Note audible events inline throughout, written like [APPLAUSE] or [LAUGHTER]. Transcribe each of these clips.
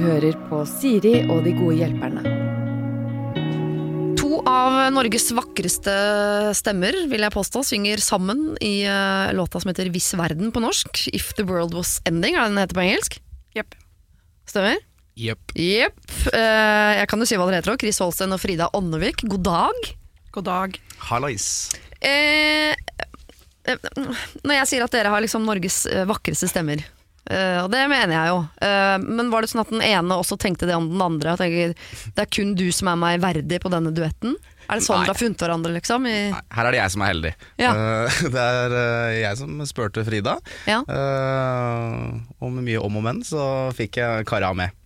hører på Siri og de gode hjelperne. To av Norges vakreste stemmer, vil jeg påstå, synger sammen i eh, låta som heter Viss verden på norsk. If the world was ending, er det den heter på engelsk? Yep. Stemmer? Jepp. Yep. Eh, jeg kan jo si hva dere heter òg. Chris Holsten og Frida Åndevik, God dag. God dag. Hallais. Eh, eh, når jeg sier at dere har liksom Norges vakreste stemmer, eh, og det mener jeg jo, Uh, men var det sånn at den ene også tenkte det om den andre? At tenker, det er kun du som er meg verdig på denne duetten? Er det sånn dere har funnet hverandre, liksom? I, Nei, Her er det jeg som er heldig. Ja. Uh, [LAUGHS] det er jeg som spurte Frida. ja. Og med mye om og men så fikk jeg kara med.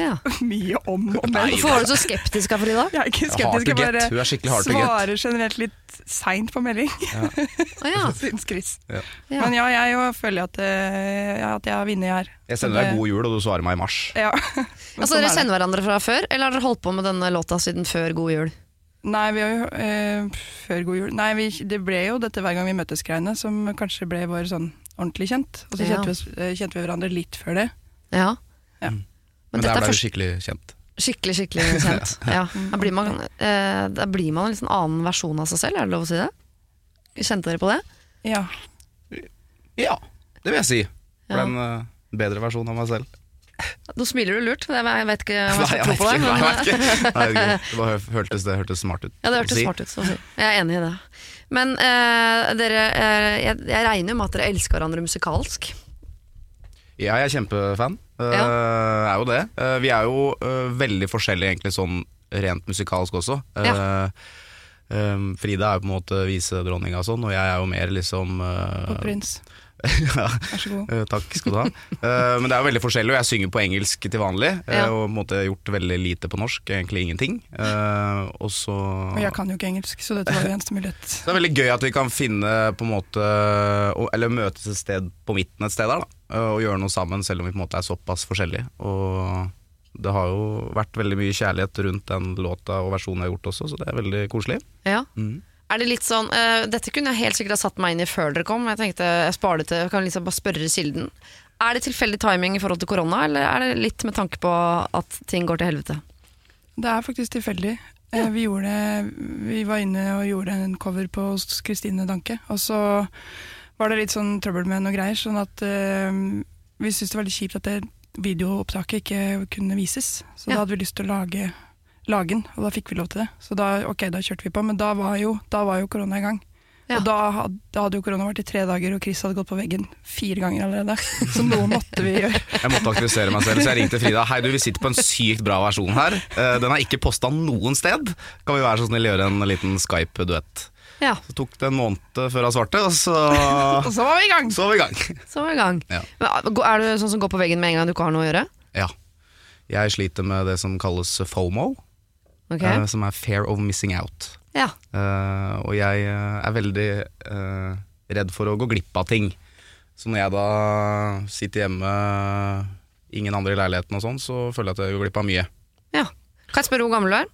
Ja. [LAUGHS] Mye om og men. Hvorfor var du så skeptisk, Frida? Jeg er ikke skeptisk, jeg bare er svarer generelt litt seint på melding, Å ja. [LAUGHS] syns Chris. ja. Men ja, jeg jo føler at, eh, at jeg har vunnet her. Jeg sender deg god jul, og du svarer meg i mars. Ja. [LAUGHS] Altså, sånn dere sender kjenner hverandre fra før, eller har dere holdt på med denne låta siden før God jul? Nei, vi har jo eh, Før god jul Nei, vi, det ble jo dette hver gang vi møtes-greiene som kanskje ble vår sånn ordentlig kjent. Og så Ja. kjente, vi, eh, kjente vi hverandre litt før det. Ja. Ja. Men, Men der er ble du skikkelig kjent. skikkelig, skikkelig kjent. [LAUGHS] ja. Da blir man, eh, da blir man en liksom annen versjon av seg selv, er det lov å si det? Kjente dere på det? Ja. Ja, det vil jeg si. For Ja. en uh, bedre versjon av meg selv. Nå smiler du lurt, jeg jeg vet ikke om jeg skal tro på deg. ikke. Nei, jeg vet ikke. Nei, det bare hørtes, det hørtes smart ut. ja, det hørtes si. smart ut. Så å si. Jeg er enig i det. Men uh, dere, uh, jeg, jeg regner jo med at dere elsker hverandre musikalsk. Ja, jeg er kjempefan. Eh, Ja. er jo det. Eh, vi er jo eh, veldig forskjellige egentlig sånn rent musikalsk også. Ja. eh, Frida er jo på en måte visedronninga og sånn, og jeg er jo mer liksom eh, Og prins. [LAUGHS] ja, Vær så god. eh, takk skal du ha. Eh, men det er jo veldig forskjellig, og jeg synger på engelsk til vanlig. eh, Ja. Og på en måte gjort veldig lite på norsk, egentlig ingenting. Eh, og så Og jeg kan jo ikke engelsk, så dette var jo eneste mulighet. [LAUGHS] Så det er veldig gøy at vi kan finne på en måte Eller møtes et sted på midten et sted der da Og gjøre noe sammen selv om vi på en måte er såpass forskjellige Og det har jo vært veldig mye kjærlighet rundt den låta og versjonen jeg har gjort også Så det er veldig koselig Ja. Mhm. Er det litt sånn, uh, Dette kunne jeg helt sikkert ha satt meg inn i før dere kom. Jeg tenkte jeg sparer det til, kan liksom bare spørre kilden. Er det tilfeldig timing i forhold til korona, eller er det litt med tanke på at ting går til helvete? Det er faktisk tilfeldig. Ja. Vi, gjorde, vi var inne og gjorde en cover på hos Kristine Danke, og så var det litt sånn trøbbel med noe greier, sånn at uh, vi syntes det var litt kjipt at det videoopptaket ikke kunne vises. Så Ja. da hadde vi lyst til å lage, lage den, og da fikk vi lov til det. Så da, ok, da kjørte vi på, men da var jo, da var jo korona i gang. Ja. Og da hadde, da hadde jo korona vært i tre dager, og Chris hadde gått på veggen fire ganger allerede. [LAUGHS] Så noe måtte vi gjøre. Jeg måtte aktivisere meg selv Så jeg ringte Frida Hei du, vi sitter på en sykt bra versjon her Eh, Den er ikke postet noen sted Kan vi være så snill gjøre en liten Skype-duett Ja, Så tok det en måned før hun svarte Og så, [LAUGHS] Og så var vi i gang! så var vi i gang så var vi i gang. Ja. Men, ah, er du sånn som går på veggen med en gang du ikke har noe å gjøre? Ja Jeg sliter med det som kalles FOMO Ok, uh, som er Fear of Missing Out. ja. Uh, og jeg eh, er veldig uh, redd for å gå glipp av ting. Så når jeg da sitter hjemme, ingen andre i leiligheten og sånn, så føler jeg at jeg går glipp av mye. ja. Kan jeg spørre hvor gammel du er?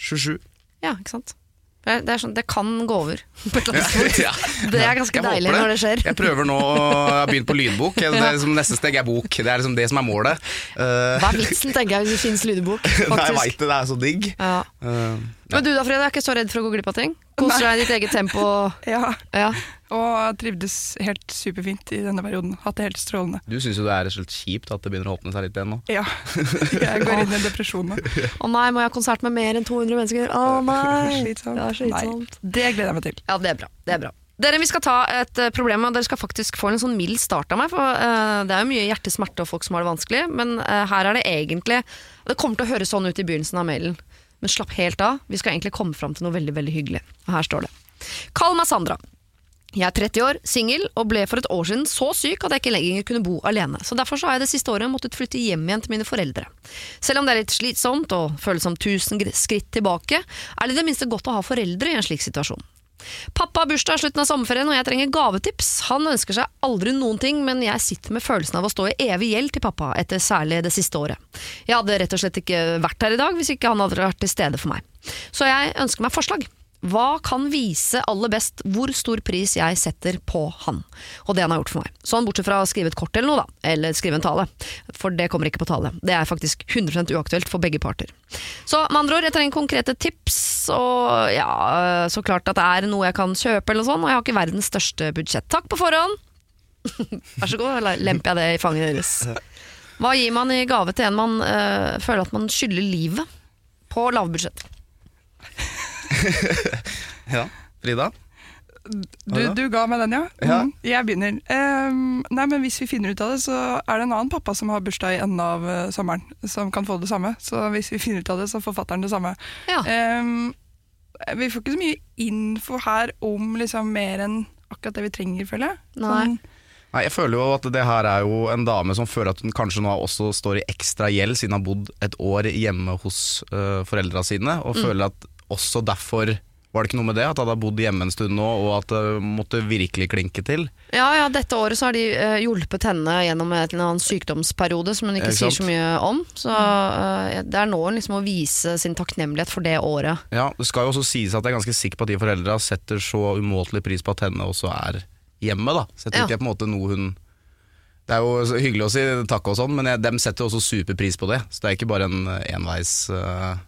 27. Ja, ikke sant? Det, er, sånn, det kan gå over på et eller annet tidspunkt. Ja. Det er ganske Jeg deilig når det skjer. Jeg prøver nå, jeg har begynt på lydbok. Det er liksom, neste steg er bok. Det er liksom det som er målet. Eh, Hva er vitsen, tenker jeg, hvis det finnes lydbok? [LAUGHS] Nei, jeg veit det, det er så digg. Ja. Eh, Men du da, Freda, er ikke så redd for å gå glipp av ting? Koser deg i ditt eget tempo? Ja, Ja. Og trivdes helt superfint i denne perioden. Hatt det helt strålende. du syns jo det er litt kjipt at det begynner å åpne seg litt igjen nå? Ja, [LAUGHS] jeg går inn i en depresjon nå. Å nei, må jeg ha konsert med mer enn 200 mennesker? Å nei! Slitsomt. Det er slitsomt. Nei, det gleder jeg meg til. Ja, det er bra. Det er bra. Dere, Vi skal ta et eh, problem, og dere skal faktisk få en sånn mild start av meg. For uh, Det er jo mye hjertesmerte og folk som har det vanskelig, men uh, her er det egentlig Det kommer til å høres sånn ut i begynnelsen av mailen, men slapp helt av. Vi skal egentlig komme fram til noe veldig veldig hyggelig. Og her står det. Kall meg Sandra. Jeg er 30 år, singel, og ble for et år siden så syk at jeg ikke lenger kunne bo alene. Så Derfor så har jeg det siste året måttet flytte hjem igjen til mine foreldre. Selv om det er litt slitsomt og føles som tusen skritt tilbake, er det i det minste godt å ha foreldre i en slik situasjon. Pappa har bursdag i slutten av sommerferien, og jeg trenger gavetips. Han ønsker seg aldri noen ting, men jeg sitter med følelsen av å stå i evig gjeld til pappa, etter særlig det siste året. Jeg hadde rett og slett ikke vært her i dag hvis ikke han hadde vært til stede for meg. Så jeg ønsker meg forslag. Hva kan vise aller best hvor stor pris jeg setter på han? Og det han har gjort for meg. Sånn bortsett fra å skrive et kort eller noe, da. Eller skrive en tale. For det kommer ikke på tale. Det er faktisk 100 uaktuelt for begge parter. Så med andre ord, jeg trenger konkrete tips, og ja, så klart at det er noe jeg kan kjøpe eller noe sånt, og jeg har ikke verdens største budsjett. Takk på forhånd! [LAUGHS] Vær så god, eller lemper jeg det i fanget deres. Hva gir man i gave til en man øh, føler at man skylder livet? På lavbudsjett. [LAUGHS] Ja. Frida? Du, du ga meg den, ja? Ja. Mm, jeg begynner. Um, nei, men Hvis vi finner ut av det, så er det en annen pappa som har bursdag i enden av uh, sommeren, som kan få det samme. Så hvis vi finner ut av det, så får fatter'n det samme. Ja. Um, vi får ikke så mye info her om liksom mer enn akkurat det vi trenger, føler jeg. Nei. Sånn, Nei, jeg føler jo at det her er jo en dame som føler at hun kanskje nå også står i ekstra gjeld siden hun har bodd et år hjemme hos uh, foreldra sine, og føler at også derfor var det ikke noe med det, at han hadde bodd hjemme en stund nå, og at det måtte virkelig klinke til. Ja, ja, dette året så har de uh, hjulpet henne gjennom en eller annen sykdomsperiode som hun ikke Ikke sier så mye om. Så uh, det er nå hun liksom å vise sin takknemlighet for det året. Ja, Det skal jo også sies at jeg er ganske sikker på at de foreldra setter så umåtelig pris på at henne også er hjemme. da tror Ja. ikke på en måte noe hun Det er jo hyggelig å si takk og sånn, men jeg, dem setter også superpris på det. Så det er ikke bare en uh,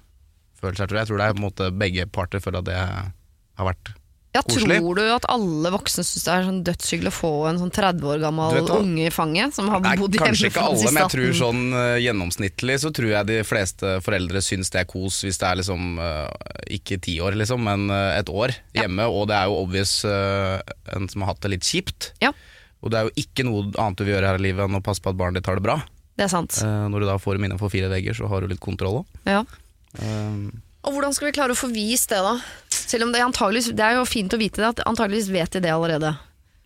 her, jeg. Tror det er på en måte begge parter føler at det har vært Ja, Koselig. Tror du at alle voksne syns det er sånn dødshyggelig å få en sånn 30 år gammel unge i fanget, som har Nei, bodd hjemme kanskje ikke alle, men jeg tror sånn eh, gjennomsnittlig så tror jeg de fleste foreldre syns det er kos hvis det er liksom eh, ikke ti år, liksom, men eh, et år hjemme. Og det er jo obvious en som har hatt det litt kjipt. Ja, Og det er jo ikke noe annet du vil gjøre her i livet enn å passe på at barnet ditt har det bra. det er sant. Når du da får dem innenfor fire vegger, så har du litt kontroll òg. Ja. Og hvordan skal vi klare å få vist det, da? Selv om det, det er jo fint å vite det, at antageligvis vet de det allerede.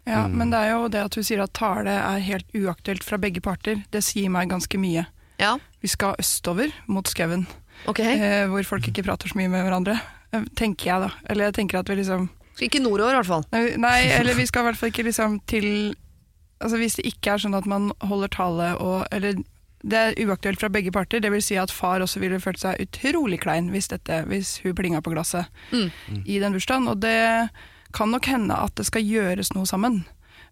ja, Mm. Men det er jo det at hun sier at tale er helt uaktuelt fra begge parter. Det sier meg ganske mye. Ja, Vi skal østover, mot skauen, okay. eh, hvor folk ikke prater så mye med hverandre. Eh, Tenker jeg, da. Eller jeg tenker at vi liksom Skal ikke nordover, i hvert fall. Nei, nei, eller vi skal i hvert fall ikke liksom til Altså Hvis det ikke er sånn at man holder tale og Eller det er uaktuelt fra begge parter. Det vil si at far også ville følt seg utrolig klein hvis, dette, hvis hun plinga på glasset Mm. i den bursdagen. Og det kan nok hende at det skal gjøres noe sammen.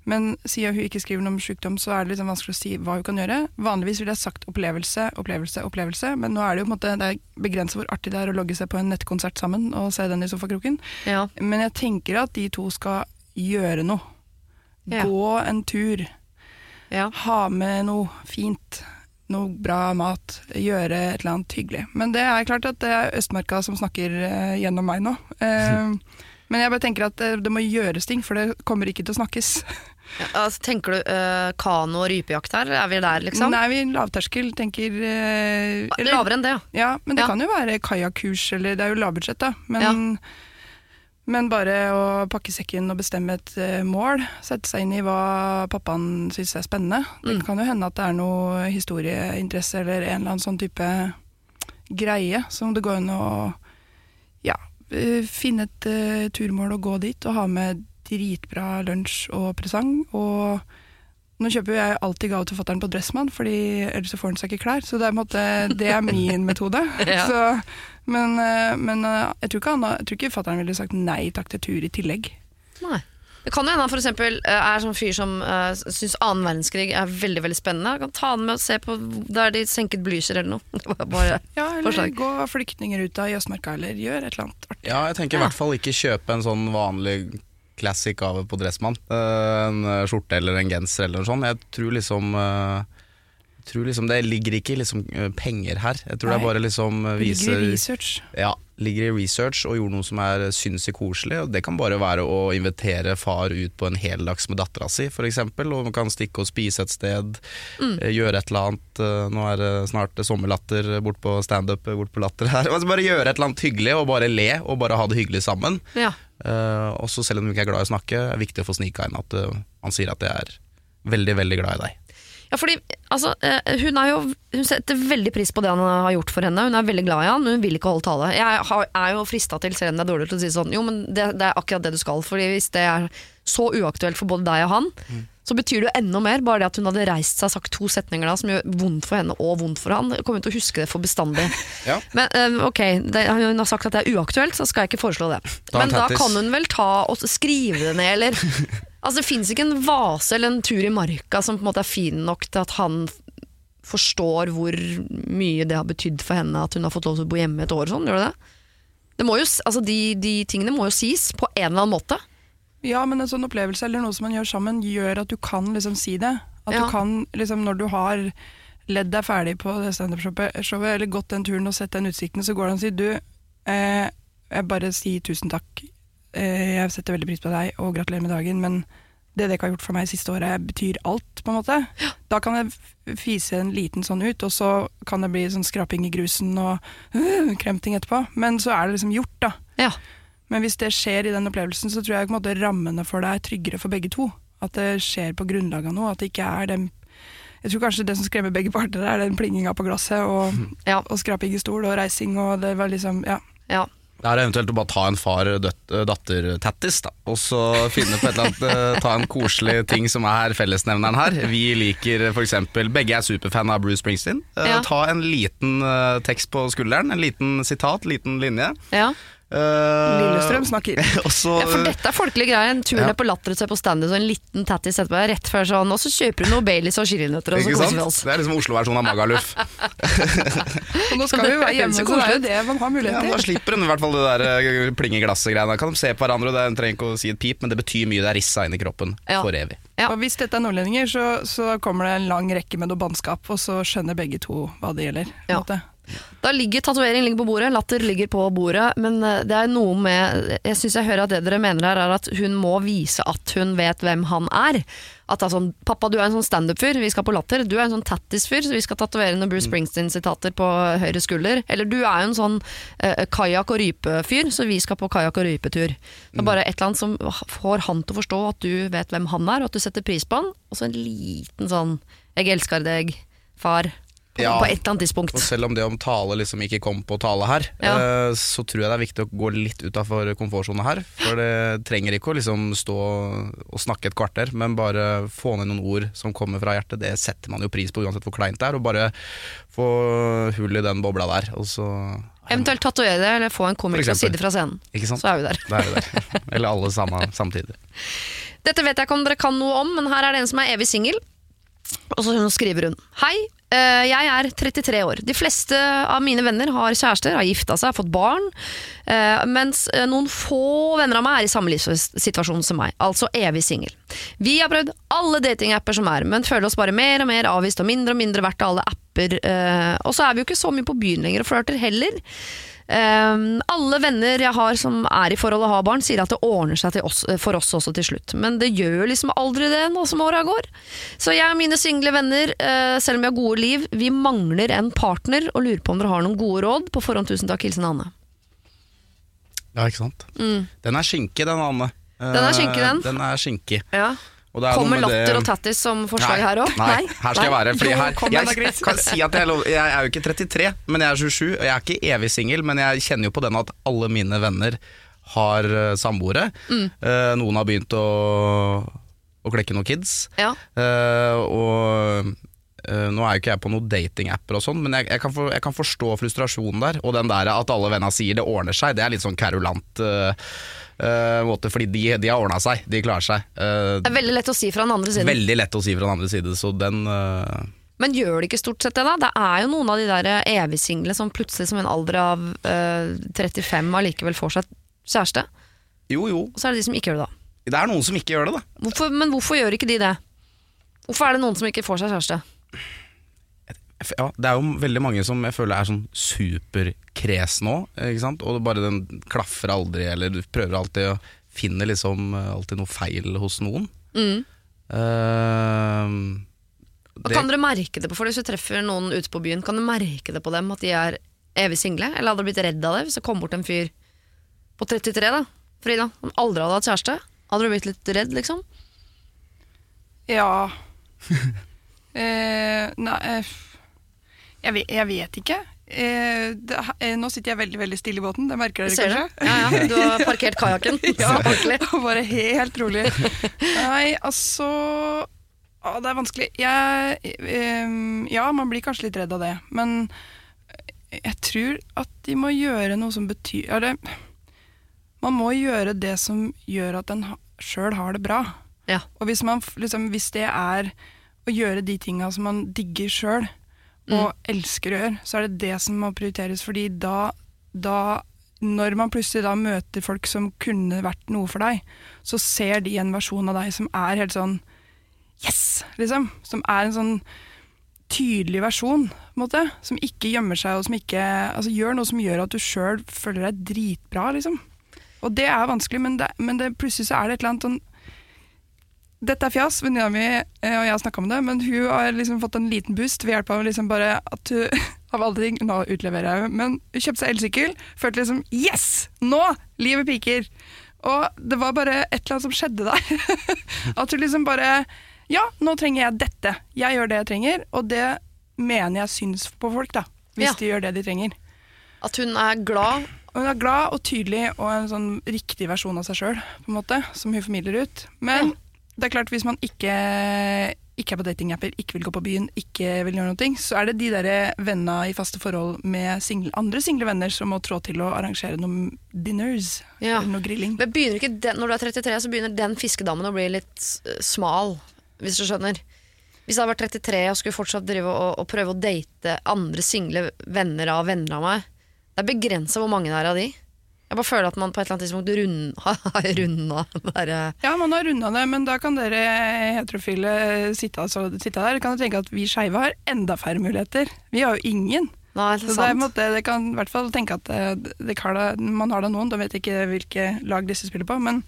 Men siden hun ikke skriver noe om sykdom, så er det liksom vanskelig å si hva hun kan gjøre. Vanligvis ville jeg sagt opplevelse, opplevelse, opplevelse, men nå er det jo på en måte, det er begrenset hvor artig det er å logge seg på en nettkonsert sammen og se den i sofakroken. Ja. Men jeg tenker at de to skal gjøre noe. Ja. Gå en tur. Ja. Ha med noe fint. Noe bra mat. Gjøre et eller annet hyggelig. Men det er klart at det er Østmarka som snakker eh, gjennom meg nå. Eh, [LAUGHS] men jeg bare tenker at det, det må gjøres ting, for det kommer ikke til å snakkes. [LAUGHS] Ja, altså, tenker du uh, kano- og rypejakt her? Er vi der, liksom? Nei, vi er lavterskel, tenker uh, eller- Lavere enn det, ja. Ja, men det Ja. kan jo være kajakkurs, eller det er jo lavbudsjett, da. Men, men bare å pakke sekken og bestemme et eh, mål, sette seg inn i hva pappaen syns er spennende. Det Mm. kan jo hende at det er noe historieinteresse eller en eller annen sånn type greie som det går an å ja, eh, finne et eh, turmål og gå dit, og ha med dritbra lunsj og presang. og nå kjøper jo jeg alltid gave til fatter'n på Dressmann, fordi ellers så får han seg ikke klær. Så det er, på en måte, det er min metode. [LAUGHS] Ja. så, men eh, men eh, jeg tror ikke, han, jeg tror ikke fatter'n ville sagt nei takk til tur i tillegg. Nei. Det kan jo hende han for eksempel eh, er sånn fyr som uh, syns annen verdenskrig er veldig veldig spennende. Han kan ta den med og se på der de senket Blücher eller noe. [LAUGHS] Det var Bare, Ja, eller Forslag. gå flyktningruta av Jøssmarka eller gjør et eller annet artig. Ja, jeg tenker i Ja. hvert fall ikke kjøpe en sånn vanlig classic gave på Dressmann. Eh, en eh, skjorte eller en genser eller noe sånt. Jeg tror liksom eh, jeg tror liksom Det ligger ikke liksom eh, penger her. Jeg tror det er bare liksom eh, viser ligger i research. Ja, ligger i research og gjorde noe som er sinnssykt koselig. Og det kan bare være å invitere far ut på en heldags med dattera si, f.eks. Og man kan stikke og spise et sted, mm. gjøre et eller annet. Eh, Nå er det snart sommerlatter bort på standup bort på Latter her. [LAUGHS] Altså bare gjøre et eller annet hyggelig, og bare le, og bare ha det hyggelig sammen. ja. Uh, og så selv om du ikke er glad i å snakke, er det viktig å få snika inn at uh, han sier at jeg er veldig, veldig glad i deg. Ja, fordi altså, eh, hun, er jo, hun setter veldig pris på det han har gjort for henne. Hun er veldig glad i han, men hun vil ikke holde tale. Jeg har, er jo frista til, selv om det er dårlig til å si sånn, jo, men det, det er akkurat det du skal. Fordi hvis det er så uaktuelt for både deg og han, så betyr det jo enda mer bare det at hun hadde reist seg og sagt to setninger da som gjør vondt for henne og vondt for han. Jeg kommer til å huske det for bestandig. [LAUGHS] Ja. Men eh, ok, det, hun har sagt at det er uaktuelt, så skal jeg ikke foreslå det. Da Men da kan hun vel ta og skrive det ned, eller [LAUGHS] Altså Det fins ikke en vase eller en tur i marka som på en måte er fin nok til at han forstår hvor mye det har betydd for henne at hun har fått lov til å bo hjemme et år sånn, gjør det det? det må jo, altså de, de tingene må jo sies på en eller annen måte. Ja, men en sånn opplevelse eller noe som man gjør sammen, gjør at du kan liksom si det. At Ja. du kan, liksom når du har ledd deg ferdig på det standup-showet, showet, eller gått den turen og sett den utsikten, så går det an å si du, eh, jeg bare sier tusen takk. Eh, jeg setter veldig pris på deg, og gratulerer med dagen, men det dere har gjort for meg siste året, betyr alt, på en måte. Da kan jeg fise en liten sånn ut, og så kan det bli sånn skraping i grusen og øh, kremting etterpå. Men så er det liksom gjort, da. Ja. Men hvis det skjer i den opplevelsen, så tror jeg på en måte rammene for deg er tryggere for begge to. At det skjer på grunnlag av noe. At det ikke er den Jeg tror kanskje det som skremmer begge parter, er den plinginga på glasset og, Ja. og skraping i stol og reising og det var liksom Ja. ja. Det er eventuelt å bare ta en far-datter-tattis, da. Og så finne på et eller annet eh, Ta en koselig ting som er fellesnevneren her. Vi liker f.eks. Begge er superfan av Bruce Springsteen. Eh, Ja. Ta en liten eh, tekst på skulderen, en liten sitat, liten linje. ja. Eh, Lillestrøm snakker. [LAUGHS] Også, Ja, for dette er folkelig greie. En tur Ja. ned på Latter og se på standup og en liten tattis etterpå. Rett før sånn, og så kjøper du noe Baileys og chilinøtter, og så koser vi oss. Det er liksom Oslo-versjonen av Magaluf. [LAUGHS] Og nå skal vi jo være hjemme, Så det er jo det man har Ja, mulighet da til. slipper hun i hvert fall det der eh, plinge glasset-greiene. Kan de se på hverandre, og det trenger ikke å si et pip, men det betyr mye. Det er rissa inn i kroppen Ja. for evig. Ja. Og hvis dette er nordlendinger, så, så kommer det en lang rekke med noe bannskap, og så skjønner begge to hva det gjelder. på Ja. måte. Da ligger tatovering ligger på bordet, latter ligger på bordet, men eh, det er noe med Jeg syns jeg hører at det dere mener her, er at hun må vise at hun vet hvem han er. At det er sånn 'Pappa, du er en sånn standup-fyr, vi skal på Latter'. Du er en sånn tattis-fyr, så vi skal tatovere noen Bruce Springsteen-sitater på høyre skulder. Eller du er jo en sånn uh, kajakk- og rype-fyr, så vi skal på kajakk- og rypetur. Det er bare et eller annet som får han til å forstå at du vet hvem han er, og at du setter pris på han. Og så en liten sånn 'jeg elsker deg, far', på, Ja. på et eller annet tidspunkt. Og selv om det om tale liksom ikke kom på tale her, Ja. eh, så tror jeg det er viktig å gå litt utafor komfortsona her. For det trenger ikke å liksom stå og snakke et kvarter, men bare få ned noen ord som kommer fra hjertet. Det setter man jo pris på uansett hvor kleint det er. Og bare få hull i den bobla der, og så Eventuelt tatovere det, eller få en komiker til å si det fra scenen. Så er vi der. Er vi der. Eller alle sammen samtidig. [LAUGHS] Dette vet jeg ikke om dere kan noe om, men her er det en som er evig singel. Og så skriver hun Hei, eh, jeg er 33 år. De fleste av mine venner har kjærester, har gifta seg, har fått barn. eh, mens eh, noen få venner av meg er i samme livssituasjon som meg, altså evig singel. Vi har prøvd alle datingapper som er, men føler oss bare mer og mer avvist og mindre og mindre verdt av alle apper. og så er vi jo ikke så mye på byen lenger og flørter heller. Ehm, alle venner jeg har som er i forhold og har barn, sier at det ordner seg til oss, for oss også til slutt. Men det gjør liksom aldri det nå som åra går. Så jeg og mine single venner, uh, selv om vi har gode liv, vi mangler en partner og lurer på om dere har noen gode råd. På forhånd tusen takk, hilsen Anne. Ja, ikke sant. Den er skinke, den, Anne. Mm. Den er skinke, den. Eh, Den er skinke. Ja. Er Kommer latter det- og tattis som forslag her òg? Nei, her skal jeg være. Fordi her, jeg, kan si at jeg, lov- jeg er jo ikke 33, men jeg er 27. Og jeg er ikke evig singel, men jeg kjenner jo på den at alle mine venner har eh, samboere. Mm. Eh, noen har begynt å, å klekke noen kids. Ja. Eh, og nå er jo ikke jeg på noen datingapper og sånn, men jeg, jeg, kan for, jeg kan forstå frustrasjonen der. Og den der at alle vennene sier det ordner seg, det er litt sånn kverulant uh, uh, måte, fordi de, de har ordna seg, de klarer seg. Uh, Det er veldig lett å si fra den andre siden. veldig lett å si fra den andre siden, så den eh, Men gjør det ikke stort sett det, da? Det er jo noen av de der evigsingle som plutselig som en alder av eh, 35 allikevel får seg kjæreste. Jo, jo. Og så er det de som ikke gjør det, da. Det er noen som ikke gjør det, da. Hvorfor, men hvorfor gjør ikke de det? Hvorfor er det noen som ikke får seg kjæreste? Ja, det er jo veldig mange som jeg føler er sånn superkres nå, ikke sant? og bare den klaffer aldri, eller du prøver alltid å finne liksom eh, alltid noe feil hos noen. Mm. Uh, det, Kan dere merke det på folk hvis du treffer noen ute på byen? Kan du merke det på dem at de er evig single? Eller hadde du blitt redd av det hvis det kom bort en fyr på 33, da? Frida, som aldri hadde hatt kjæreste? Hadde du blitt litt redd, liksom? Ja [LAUGHS] eh, Nei eh, jeg vet, jeg vet ikke. eh, det, eh, nå sitter jeg veldig veldig stille i båten, det merker dere Ser du? kanskje? Ja, ja. Du har parkert kajakken. [LAUGHS] Ja. Ordentlig. [LAUGHS] Bare helt rolig. Nei, altså å, Det er vanskelig. Jeg, eh, ja, man blir kanskje litt redd av det, men jeg tror at de må gjøre noe som betyr Eller man må gjøre det som gjør at en sjøl har det bra. Ja. Og hvis, man, liksom, hvis det er å gjøre de tinga som man digger sjøl, og elsker å gjøre, så er det det som må prioriteres. Fordi da, da Når man plutselig da møter folk som kunne vært noe for deg, så ser de en versjon av deg som er helt sånn Yes! Liksom. Som er en sånn tydelig versjon, måte. Som ikke gjemmer seg, og som ikke altså, gjør noe som gjør at du sjøl føler deg dritbra, liksom. Og det er vanskelig, men, det, men det, plutselig så er det et eller annet sånn dette er fjas, venninna mi eh, og jeg har snakka om det, men hun har liksom fått en liten boost ved hjelp av liksom bare at hun [LAUGHS] av alle ting, Nå utleverer jeg men hun kjøpte seg elsykkel. Følte liksom Yes! Nå! Livet piker! Og det var bare et eller annet som skjedde der. [LAUGHS] at hun liksom bare Ja, nå trenger jeg dette. Jeg gjør det jeg trenger, og det mener jeg syns på folk, da. Hvis Ja. de gjør det de trenger. At hun er glad. Hun er glad og tydelig og en sånn riktig versjon av seg sjøl, som hun formidler ut. Men det er klart, hvis man ikke, ikke er på datingapper, ikke vil gå på byen, ikke vil gjøre noe, så er det de der venna i faste forhold med single, andre single venner som må trå til å arrangere noen dinners, Ja. eller noe grilling. Men begynner ikke den, Når du er 33, så begynner den fiskedammen å bli litt smal, hvis du skjønner. Hvis jeg hadde vært 33 og skulle fortsatt drive og, og prøve å date andre single venner av venner av meg Det er begrensa hvor mange det er av de. Jeg bare føler at man på et eller annet tidspunkt rund, har [LAUGHS] runda det Ja, man har runda det, men da kan dere heterofile sitte, altså, sitte der. Kan tenke at vi skeive har enda færre muligheter. Vi har jo ingen. Nei, det Så måte, det kan i hvert fall tenke at det, det, man har da noen, da vet jeg ikke hvilke lag disse spiller på, men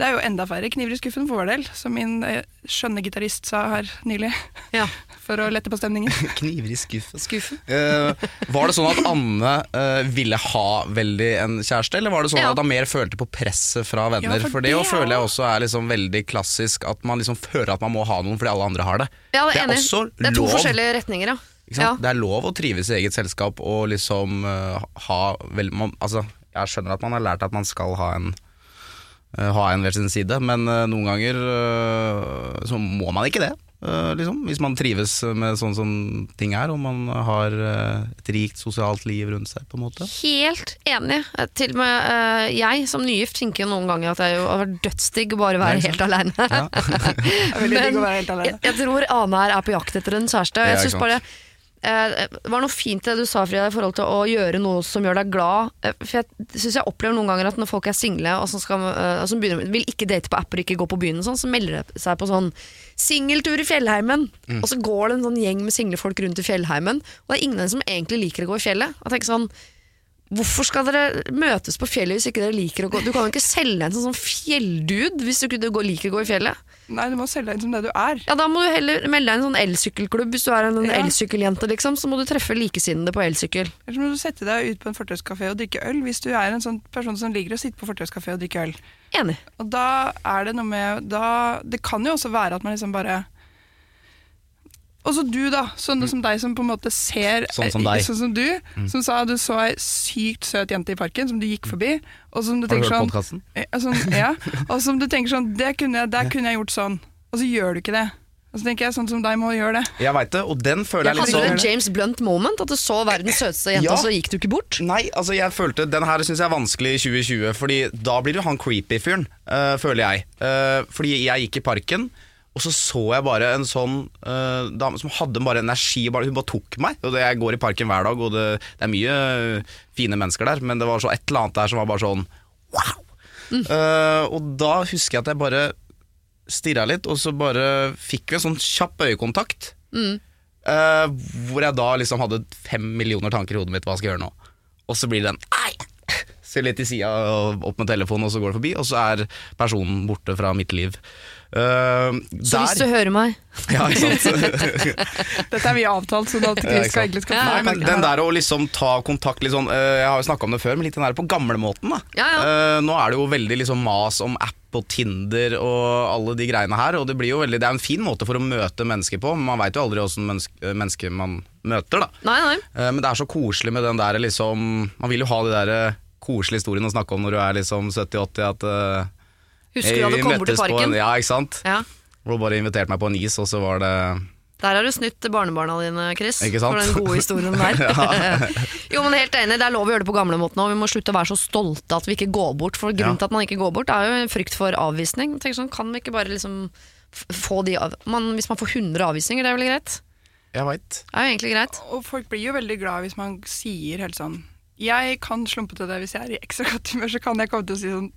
det er jo enda færre kniver i skuffen for vår del, som min eh, skjønne gitarist sa her nylig, Ja. [LAUGHS] for å lette på stemningen. [LAUGHS] Kniver i skuffen. Skuffen. Uh, var det sånn at Anne uh, ville ha veldig en kjæreste, eller var det sånn Ja. at han mer følte på presset fra venner? Ja, for, for det, det er føler jeg også er liksom veldig klassisk, at man liksom føler at man må ha noen fordi alle andre har det. Ja, det Det er enig. også Det er to forskjellige retninger, ja. Ikke sant? ja. Det er lov å trives i eget selskap og liksom uh, ha vel, man, Altså, jeg skjønner at man har lært at man skal ha en ha en ved sin side, men eh, noen ganger eh, så må man ikke det. eh, liksom, hvis man trives med sånn som ting er, og man har eh, et rikt sosialt liv rundt seg. på en måte Helt enig. Eh, Til og med eh, jeg som nygift tenker jo noen ganger at jeg har vært dødsdigg å bare være Nei, helt aleine. Ja. [LAUGHS] Helt jeg, alene. jeg tror Ane her er på jakt etter en kjæreste. og Jeg synes bare eh, Det var noe fint det du sa Frida, i forhold til å gjøre noe som gjør deg glad. Eh, For jeg synes jeg opplever noen ganger at når folk er single og som, skal, eh, som begynner, vil ikke date på apper, ikke gå på byen, og sånn, så melder de seg på sånn singeltur i fjellheimen. Mm. Og så går det en sånn gjeng med single folk rundt i fjellheimen, og det er ingen som egentlig liker å gå i fjellet. Jeg tenker sånn Hvorfor skal dere møtes på fjellet hvis ikke dere liker å gå? Du kan jo ikke selge en sånn, sånn fjelldude hvis du ikke liker å gå i fjellet. Nei, du må selge deg inn som det du er. Ja, Da må du heller melde deg i en sånn elsykkelklubb hvis du er en Ja. elsykkeljente. liksom Så må du treffe likesinnede på elsykkel. Eller så må du sette deg ut på en fortauskafé og drikke øl, hvis du er en sånn person som liker å sitte på fortauskafé og drikke øl. Enig. Og da er det noe med da, Det kan jo også være at man liksom bare Også du, da. Sånne som deg som på en måte ser Sånn som deg. Sånn som du, som sa du så ei sykt søt jente i parken som du gikk forbi. Og som du Har du hørt sånn, podkasten? eh, sånn Ja, [LAUGHS] og som du tenker sånn det kunne jeg, Der kunne jeg gjort sånn. Og så gjør du ikke det. Og så tenker jeg sånn som deg må gjøre det. Jeg veit det, og den føler jeg Hadde litt du sånn en James Blunt moment? At du så verdens søteste jente, Ja. og så gikk du ikke bort? Nei, altså jeg følte Den her syns jeg er vanskelig i 2020, Fordi da blir du han creepy fyren, øh, føler jeg. Uh, fordi jeg gikk i parken, og så så jeg bare en sånn uh, dame som hadde bare energi. Bare, hun bare tok meg. Og det, jeg går i parken hver dag, og det, det er mye eh, fine mennesker der, men det var så et eller annet der som var bare sånn wow! Eh, og da husker jeg at jeg bare stirra litt, og så bare fikk vi en sånn kjapp øyekontakt. Eh, hvor jeg da liksom hadde fem millioner tanker i hodet mitt hva skal jeg gjøre nå. Og så blir det en Ei! [LAUGHS] Ser litt til sida opp med telefonen, og så går det forbi, og så er personen borte fra mitt liv. Eh, Så hvis du hører meg [LAUGHS] Ja, ikke sant? [LAUGHS] Dette er vi avtalt, så da Ja, skal egentlig skal Ja, Nei, men den der å liksom ta kontakt litt sånn uh, Jeg har jo snakka om det før, men litt den der på gamlemåten. da Ja, ja. Uh, Nå er det jo veldig liksom mas om app og Tinder og alle de greiene her. Og det blir jo veldig Det er en fin måte for å møte mennesker på, men man veit jo aldri åssen menneske, mennesker man møter, da. Nei, nei. Eh, Men det er så koselig med den der liksom Man vil jo ha de der koselige historiene å snakke om når du er liksom 70-80 at Husker du da du kom bort til parken? en, Ja, ikke sant. Ja. Hvor du bare inviterte meg på en is, og så var det Der har du snytt barnebarna dine, Chris. Ikke sant? For den gode historien der. [LAUGHS] [LAUGHS] jo, men helt enig, Det er lov å gjøre det på gamlemåten òg. Vi må slutte å være så stolte at vi ikke går bort. For Grunnen Ja. til at man ikke går bort, er jo en frykt for avvisning. Tenk sånn, Kan vi ikke bare liksom få de av man, Hvis man får 100 avvisninger, det er vel greit? Jeg veit. Det er jo egentlig greit. Og folk blir jo veldig glad hvis man sier helt sånn Jeg kan slumpe til deg hvis jeg er i ekstra godt humør, så kan jeg komme til å si sånn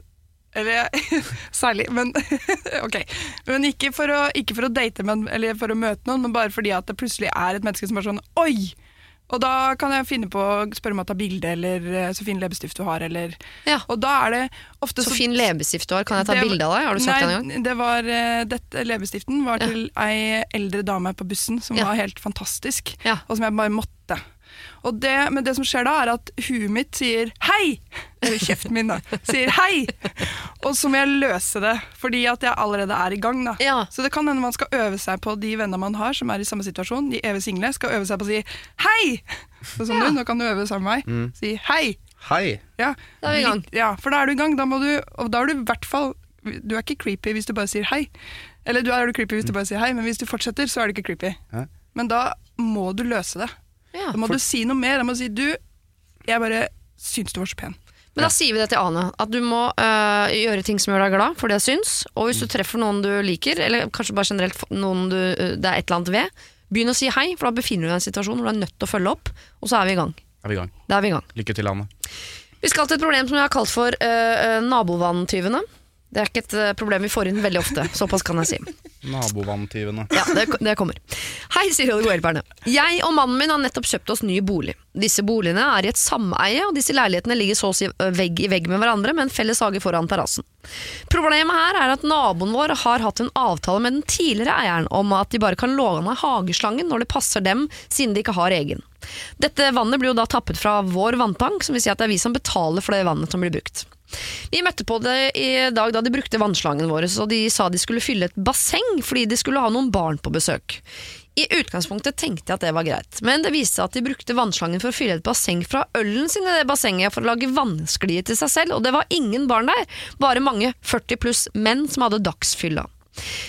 Eller [LAUGHS] særlig, men [LAUGHS] ok. Men ikke for, å, ikke for å date, men, eller for å møte noen, men bare fordi at det plutselig er et menneske som er sånn Oi! Og da kan jeg finne på å spørre om å ta bilde, eller eh, så fin leppestift du har, eller Ja. Og da er det ofte Så fin leppestift du har. Kan jeg ta bilde av deg? Har du sagt det en gang? Nei, det var, eh, dette leppestiften var Ja. til ei eldre dame på bussen som Ja. var helt fantastisk, og som jeg bare måtte. Og det, men det som skjer da, er at huet mitt sier hei! Eller kjeften min, da. Sier hei! Og så må jeg løse det, fordi at jeg allerede er i gang, da. Ja. Så det kan hende man skal øve seg på de vennene man har som er i samme situasjon, de evig single, skal øve seg på å si hei! Så sånn Ja. du, nå kan du øve sammen med meg. Si hei! Hei! Ja. Da er vi i gang. Ja, for da er du i gang. Da må du, og da er du i hvert fall Du er ikke creepy hvis du bare sier hei. Eller du er du creepy hvis du bare sier hei, men hvis du fortsetter, så er du ikke creepy. Hæ? Men da må du løse det. Ja. Da må du si noe mer. Da må du si du, jeg bare syns du var så pen. Men da sier vi det til Ane, at du må øh, gjøre ting som gjør deg glad, for det syns. Og hvis du treffer noen du liker, eller kanskje bare generelt noen du, øh, det er et eller annet ved, begynn å si hei, for da befinner du deg i en situasjon hvor du er nødt til å følge opp, og så er vi i gang. Er vi i gang. Da er vi i gang. Lykke til, Anne. Vi skal til et problem som jeg har kalt for øh, øh, nabovanntyvene. Det er ikke et øh, problem vi får inn veldig ofte, såpass kan jeg si. Nabovanntyvene. Ja, det, det kommer. Hei, sier og de gode hjelperne. Jeg og mannen min har nettopp kjøpt oss ny bolig. Disse boligene er i et sameie, og disse leilighetene ligger så å si vegg i vegg med hverandre, med en felles hage foran terrassen. Problemet her er at naboen vår har hatt en avtale med den tidligere eieren om at de bare kan låne hageslangen når det passer dem, siden de ikke har egen. Dette vannet blir jo da tappet fra vår vanntank, som vil si at det er vi som betaler for det vannet som blir brukt. Vi møtte på det i dag da de brukte vannslangen vår, og de sa de skulle fylle et basseng fordi de skulle ha noen barn på besøk. I utgangspunktet tenkte jeg at det var greit, men det viste seg at de brukte vannslangen for å fylle et basseng fra ølen sin i det bassenget for å lage vannsklie til seg selv, og det var ingen barn der, bare mange 40 pluss menn som hadde dagsfylla.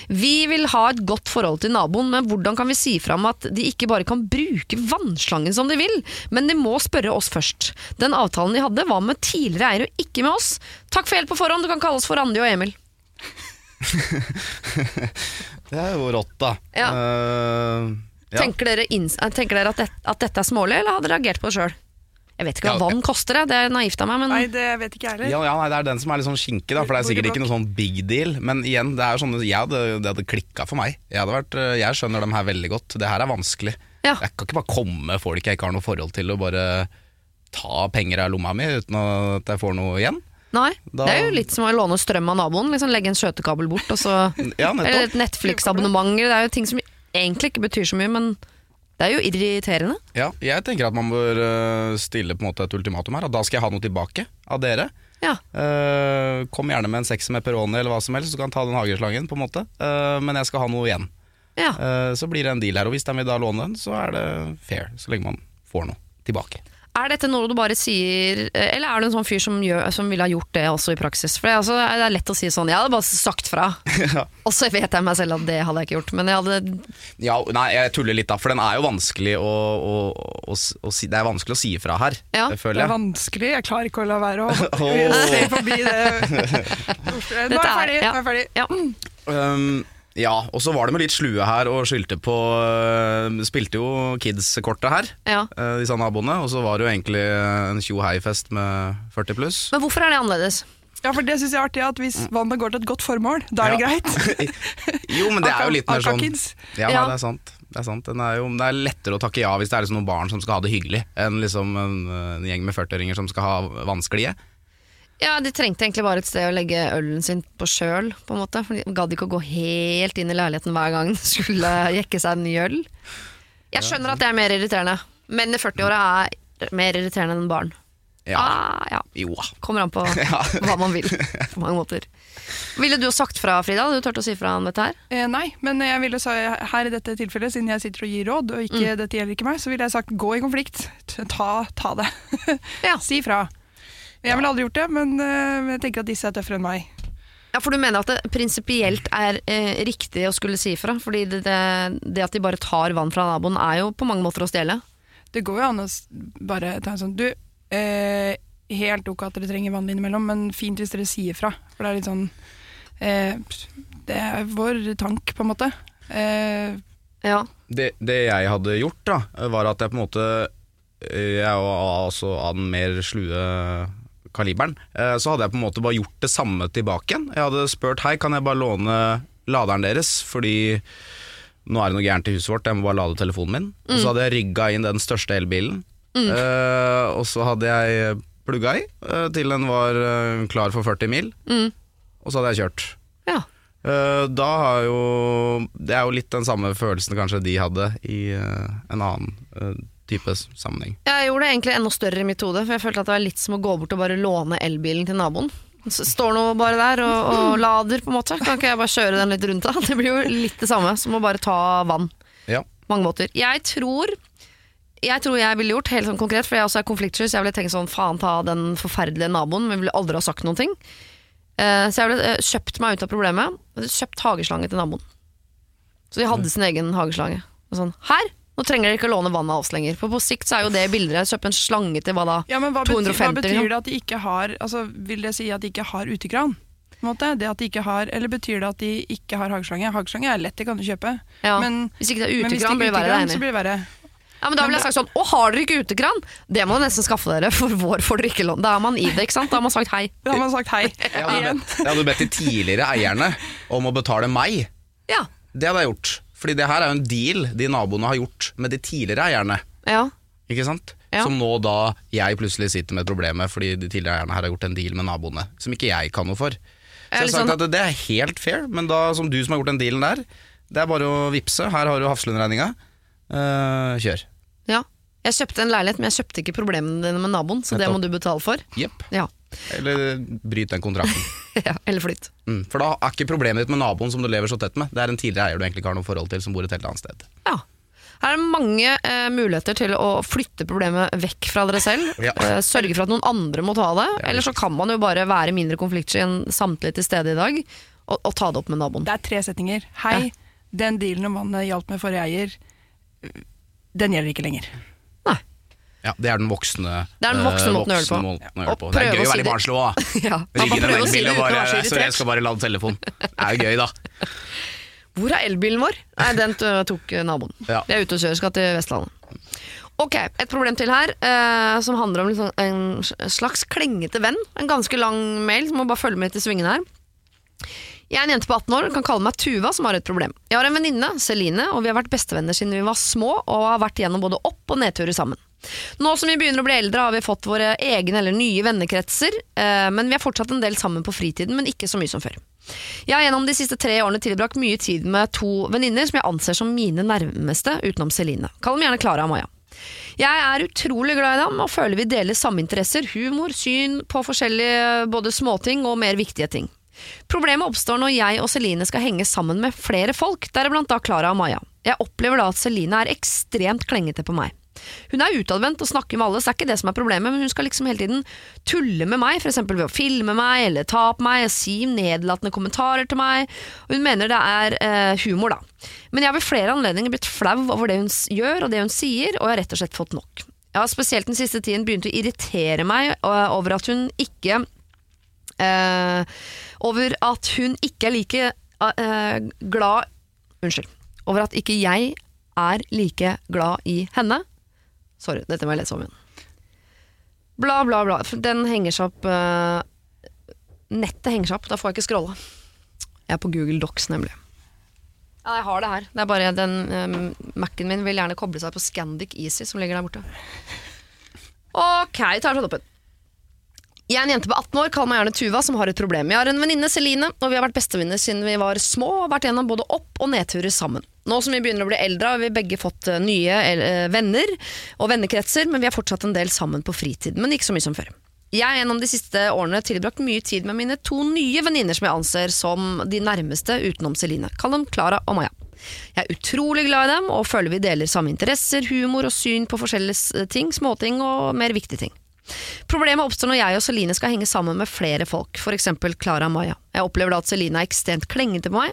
Vi vil ha et godt forhold til naboen, men hvordan kan vi si fra om at de ikke bare kan bruke vannslangen som de vil, men de må spørre oss først. Den avtalen de hadde var med tidligere eier og ikke med oss. Takk for hjelp på forhånd, du kan kalle oss for Randi og Emil. [LAUGHS] Det er jo rått, da. Ja. Uh, ja. Tenker dere, eh, tenker dere at, det, at dette er smålig, eller hadde dere reagert på det sjøl? Jeg vet ikke hva Ja, vann koster, jeg. det er naivt av meg, men Nei, det vet ikke jeg heller. Ja, ja, nei, Det er den som er litt sånn skinke, da, for det er sikkert ikke noe sånn big deal. Men igjen, det er jo sånn, jeg hadde, det hadde klikka for meg. Jeg, hadde vært, eh, jeg skjønner dem her veldig godt. Det her er vanskelig. Ja. Jeg kan ikke bare komme folk jeg ikke har noe forhold til, og bare ta penger av lomma mi uten at jeg får noe igjen. Nei. Da- Det er jo litt som å låne strøm av naboen. Liksom Legge en skjøtekabel bort, og så [LAUGHS] Ja, Eller et Netflix-abonnement. Det er jo ting som egentlig ikke betyr så mye, men det er jo irriterende. Ja, jeg tenker at man bør eh, stille på en måte et ultimatum her. At da skal jeg ha noe tilbake av dere. Ja. Uh, kom gjerne med en sekser med Peroni eller hva som helst, så kan ta den hageslangen. på en måte Uh, Men jeg skal ha noe igjen. ja. Uh, så blir det en deal her, og hvis de vil da låne den, så er det fair. Så lenge man får noe tilbake. Er dette noe du bare sier, eller er du en sånn fyr som, gjør, som ville ha gjort det også i praksis? For det er, altså, det er lett å si sånn, jeg hadde bare sagt fra. [LAUGHS] Og så vet jeg meg selv at det hadde jeg ikke gjort. Men jeg hadde Ja, nei, jeg tuller litt da, for den er jo vanskelig å, å, å, å si Det er vanskelig å si fra her, Ja, det Det er vanskelig. Jeg klarer ikke å la være å [LAUGHS] Åh. se forbi det. Nå er jeg ferdig. Nå er jeg ferdig. Ja. Um, ja, og så var de litt slue her og skyldte på uh, Spilte jo Kids-kortet her, Ja. uh, disse naboene. Og så var det jo egentlig en tjo-hei-fest med 40 pluss. Men hvorfor er det annerledes? Ja, for det syns jeg er artig at hvis vannet går til et godt formål, da er det greit. [LAUGHS] Jo, men det er jo litt mer sånn kids. Ja, nei, det er sant. Det er, sant. Den er jo, det er lettere å takke ja hvis det er liksom noen barn som skal ha det hyggelig, enn liksom en, en gjeng med 40-åringer som skal ha vanskelig. Ja, De trengte egentlig bare et sted å legge ølen sin på sjøl, på en måte. For de gadd ikke å gå helt inn i leiligheten hver gang de skulle jekke seg en ny øl. Jeg skjønner at det er mer irriterende. Menn i 40-åra er mer irriterende enn barn. Ja. Ah, ja. Jo. Kommer an på [LAUGHS] hva man vil, på mange måter. Ville du sagt fra, Frida? Hadde du turt å si fra om dette her? Eh, nei, men jeg ville sa her i dette tilfellet, siden jeg sitter og gir råd, og ikke, Mm. dette gjelder ikke meg, så ville jeg sagt gå i konflikt. Ta, ta det. [LAUGHS] Ja. si fra. Jeg ville aldri gjort det, men eh, jeg tenker at disse er tøffere enn meg. Ja, For du mener at det prinsipielt er eh, riktig å skulle si fra? Fordi det, det, det at de bare tar vann fra naboen, er jo på mange måter å stjele. Det går jo an å bare ta en sånn Du, eh, helt ok at dere trenger vann innimellom, men fint hvis dere sier fra. For det er litt sånn eh, Det er vår tank, på en måte. Eh, Ja. Det, det jeg hadde gjort, da, var at jeg på en måte eh, Jeg var altså av den mer slue kaliberen. eh, Så hadde jeg på en måte bare gjort det samme tilbake igjen. Jeg hadde spurt hei, kan jeg bare låne laderen deres, fordi nå er det noe gærent i huset vårt, jeg må bare lade telefonen min. Og så hadde jeg rygga inn den største elbilen, eh, og så hadde jeg plugga i eh, til den var klar for 40 mil, Mm. og så hadde jeg kjørt. ja. Da har jo Det er jo litt den samme følelsen kanskje de hadde i en annen type sammenheng. Jeg gjorde det egentlig enda større i mitt hode, for jeg følte at det var litt som å gå bort og bare låne elbilen til naboen. Så står nå bare der og, og [LAUGHS] lader, på en måte. Kan ikke jeg bare kjøre den litt rundt da? Det blir jo litt det samme som å bare ta vann. Ja. Mange måter. Jeg tror jeg tror jeg ville gjort, helt sånn konkret, for jeg også er konfliktsky, så jeg ville tenkt sånn, faen ta den forferdelige naboen, men ville aldri ha sagt noen ting. Eh, så jeg ville eh, kjøpt meg ut av problemet, kjøpt hageslange til naboen. Så de hadde sin egen hageslange. Og sånn, her, nå trenger dere ikke å låne vann av oss lenger, for på sikt så er jo det billigere. Kjøpe en slange til hva da? ja, men hva betyr, hva betyr liksom. det at de ikke har altså, Vil det si at de ikke har utekran? Måte? Det at de ikke har, eller betyr det at de ikke har hageslange? Hageslange er lett, det kan du kjøpe. Ja. Men, hvis ikke det er utekran, det blir ikke det verre. utekran, så det blir det verre. Ja, men da ville jeg sagt sånn, å har dere ikke utekran? Det må dere nesten skaffe dere, for vår får dere ikke lån. Da er man i det, ikke sant? Da har man sagt hei. Da har man sagt hei. Jeg hadde, bedt, jeg hadde bedt de tidligere eierne om å betale meg. Ja. Det hadde jeg gjort. Fordi det her er jo en deal de naboene har gjort med de tidligere eierne. Ja. Ikke sant? Ja. Som nå da jeg plutselig sitter med problemet fordi de tidligere eierne her har gjort en deal med naboene. Som ikke jeg kan noe for. Så jeg har sagt sånn- at det er helt fair, men da som du som har gjort den dealen der, det er bare å vippse. Her har du Hafslund-regninga. Uh, kjør. ja. Jeg kjøpte en leilighet, men jeg kjøpte ikke problemene dine med naboen, så det må du betale for. Yep. Ja. Eller bryt den kontrakten. [LAUGHS] ja. Eller flytt. Mm, for da er ikke problemet ditt med naboen som du lever så tett med. Det er en tidligere eier du egentlig ikke har noe forhold til, som bor et helt annet sted. Ja. Her er det mange eh, muligheter til å flytte problemet vekk fra dere selv. Ja. [LAUGHS] Eh, sørge for at noen andre må ta det. er Eller så kan man jo bare være mindre konfliktsky enn samtlige til stede i dag, og, og ta det opp med naboen. Det er tre setninger. Hei, den dealen om han hjalp med forrige eier, den gjelder ikke lenger. Ja, Det er den voksne, Det er den voksne eh, måten å gjøre det på. på. Det er gøy å være litt barnslig òg. Ja, prøve å si det og bare Så jeg skal bare lade telefonen. Det er jo gøy, da. Hvor er elbilen vår? Nei, den t- tok eh, naboen. Ja. Vi er ute og kjører, skal til Vestlandet. Ok, et problem til her, eh, som handler om liksom en slags klengete venn. En ganske lang mail, som må bare følge med til svingen her. Jeg er en jente på 18 år, kan kalle meg Tuva, som har et problem. Jeg har en venninne, Celine, og vi har vært bestevenner siden vi var små, og har vært gjennom både opp- og nedturer sammen. Nå som vi begynner å bli eldre, har vi fått våre egne eller nye vennekretser, eh, men vi er fortsatt en del sammen på fritiden, men ikke så mye som før. Jeg har gjennom de siste tre årene tilbrakt mye tid med to venninner som jeg anser som mine nærmeste, utenom Celine. Kall dem gjerne Klara og Maja. Jeg er utrolig glad i dem og føler vi deler samme interesser, humor, syn på forskjellige både småting og mer viktige ting. Problemet oppstår når jeg og Celine skal henge sammen med flere folk, deriblant da Klara og Maja. Jeg opplever da at Celine er ekstremt klengete på meg. Hun er utadvendt og snakker med alle, så det er ikke det som er problemet, men hun skal liksom hele tiden tulle med meg, f.eks. ved å filme meg eller ta på meg og si nedlatende kommentarer til meg. Hun mener det er eh, humor, da. Men jeg har ved flere anledninger blitt flau over det hun gjør og det hun sier, og jeg har rett og slett fått nok. Jeg har spesielt den siste tiden begynt å irritere meg eh, over at hun ikke eh, Over at hun ikke er like eh, glad Unnskyld. Over at ikke jeg er like glad i henne. Sorry, dette må jeg lese om igjen. Bla, bla, bla. Den henger seg opp uh, Nettet henger seg opp, da får jeg ikke scrolla. Jeg er på Google Docs, nemlig. Ja, jeg har det her. Det er bare den um, Mac-en min vil gjerne koble seg på Scandic Easy, som ligger der borte. Ok, tar toppen. Jeg er en jente på 18 år, kall meg gjerne Tuva, som har et problem. Jeg har en venninne, Celine, og vi har vært bestevenner siden vi var små og vært gjennom både opp- og nedturer sammen. Nå som vi begynner å bli eldre, har vi begge fått eh, nye eh, venner og vennekretser, men vi har fortsatt en del sammen på fritid, men ikke så mye som før. Jeg har gjennom de siste årene tilbrakt mye tid med mine to nye venninner som jeg anser som de nærmeste utenom Celine. Kall dem Klara og Maja. Jeg er utrolig glad i dem og føler vi deler samme interesser, humor og syn på forskjellige ting, småting og mer viktige ting. Problemet oppstår når jeg og Celine skal henge sammen med flere folk, f.eks. Klara og Maja. Jeg opplever da at Celine er ekstremt klengete på meg.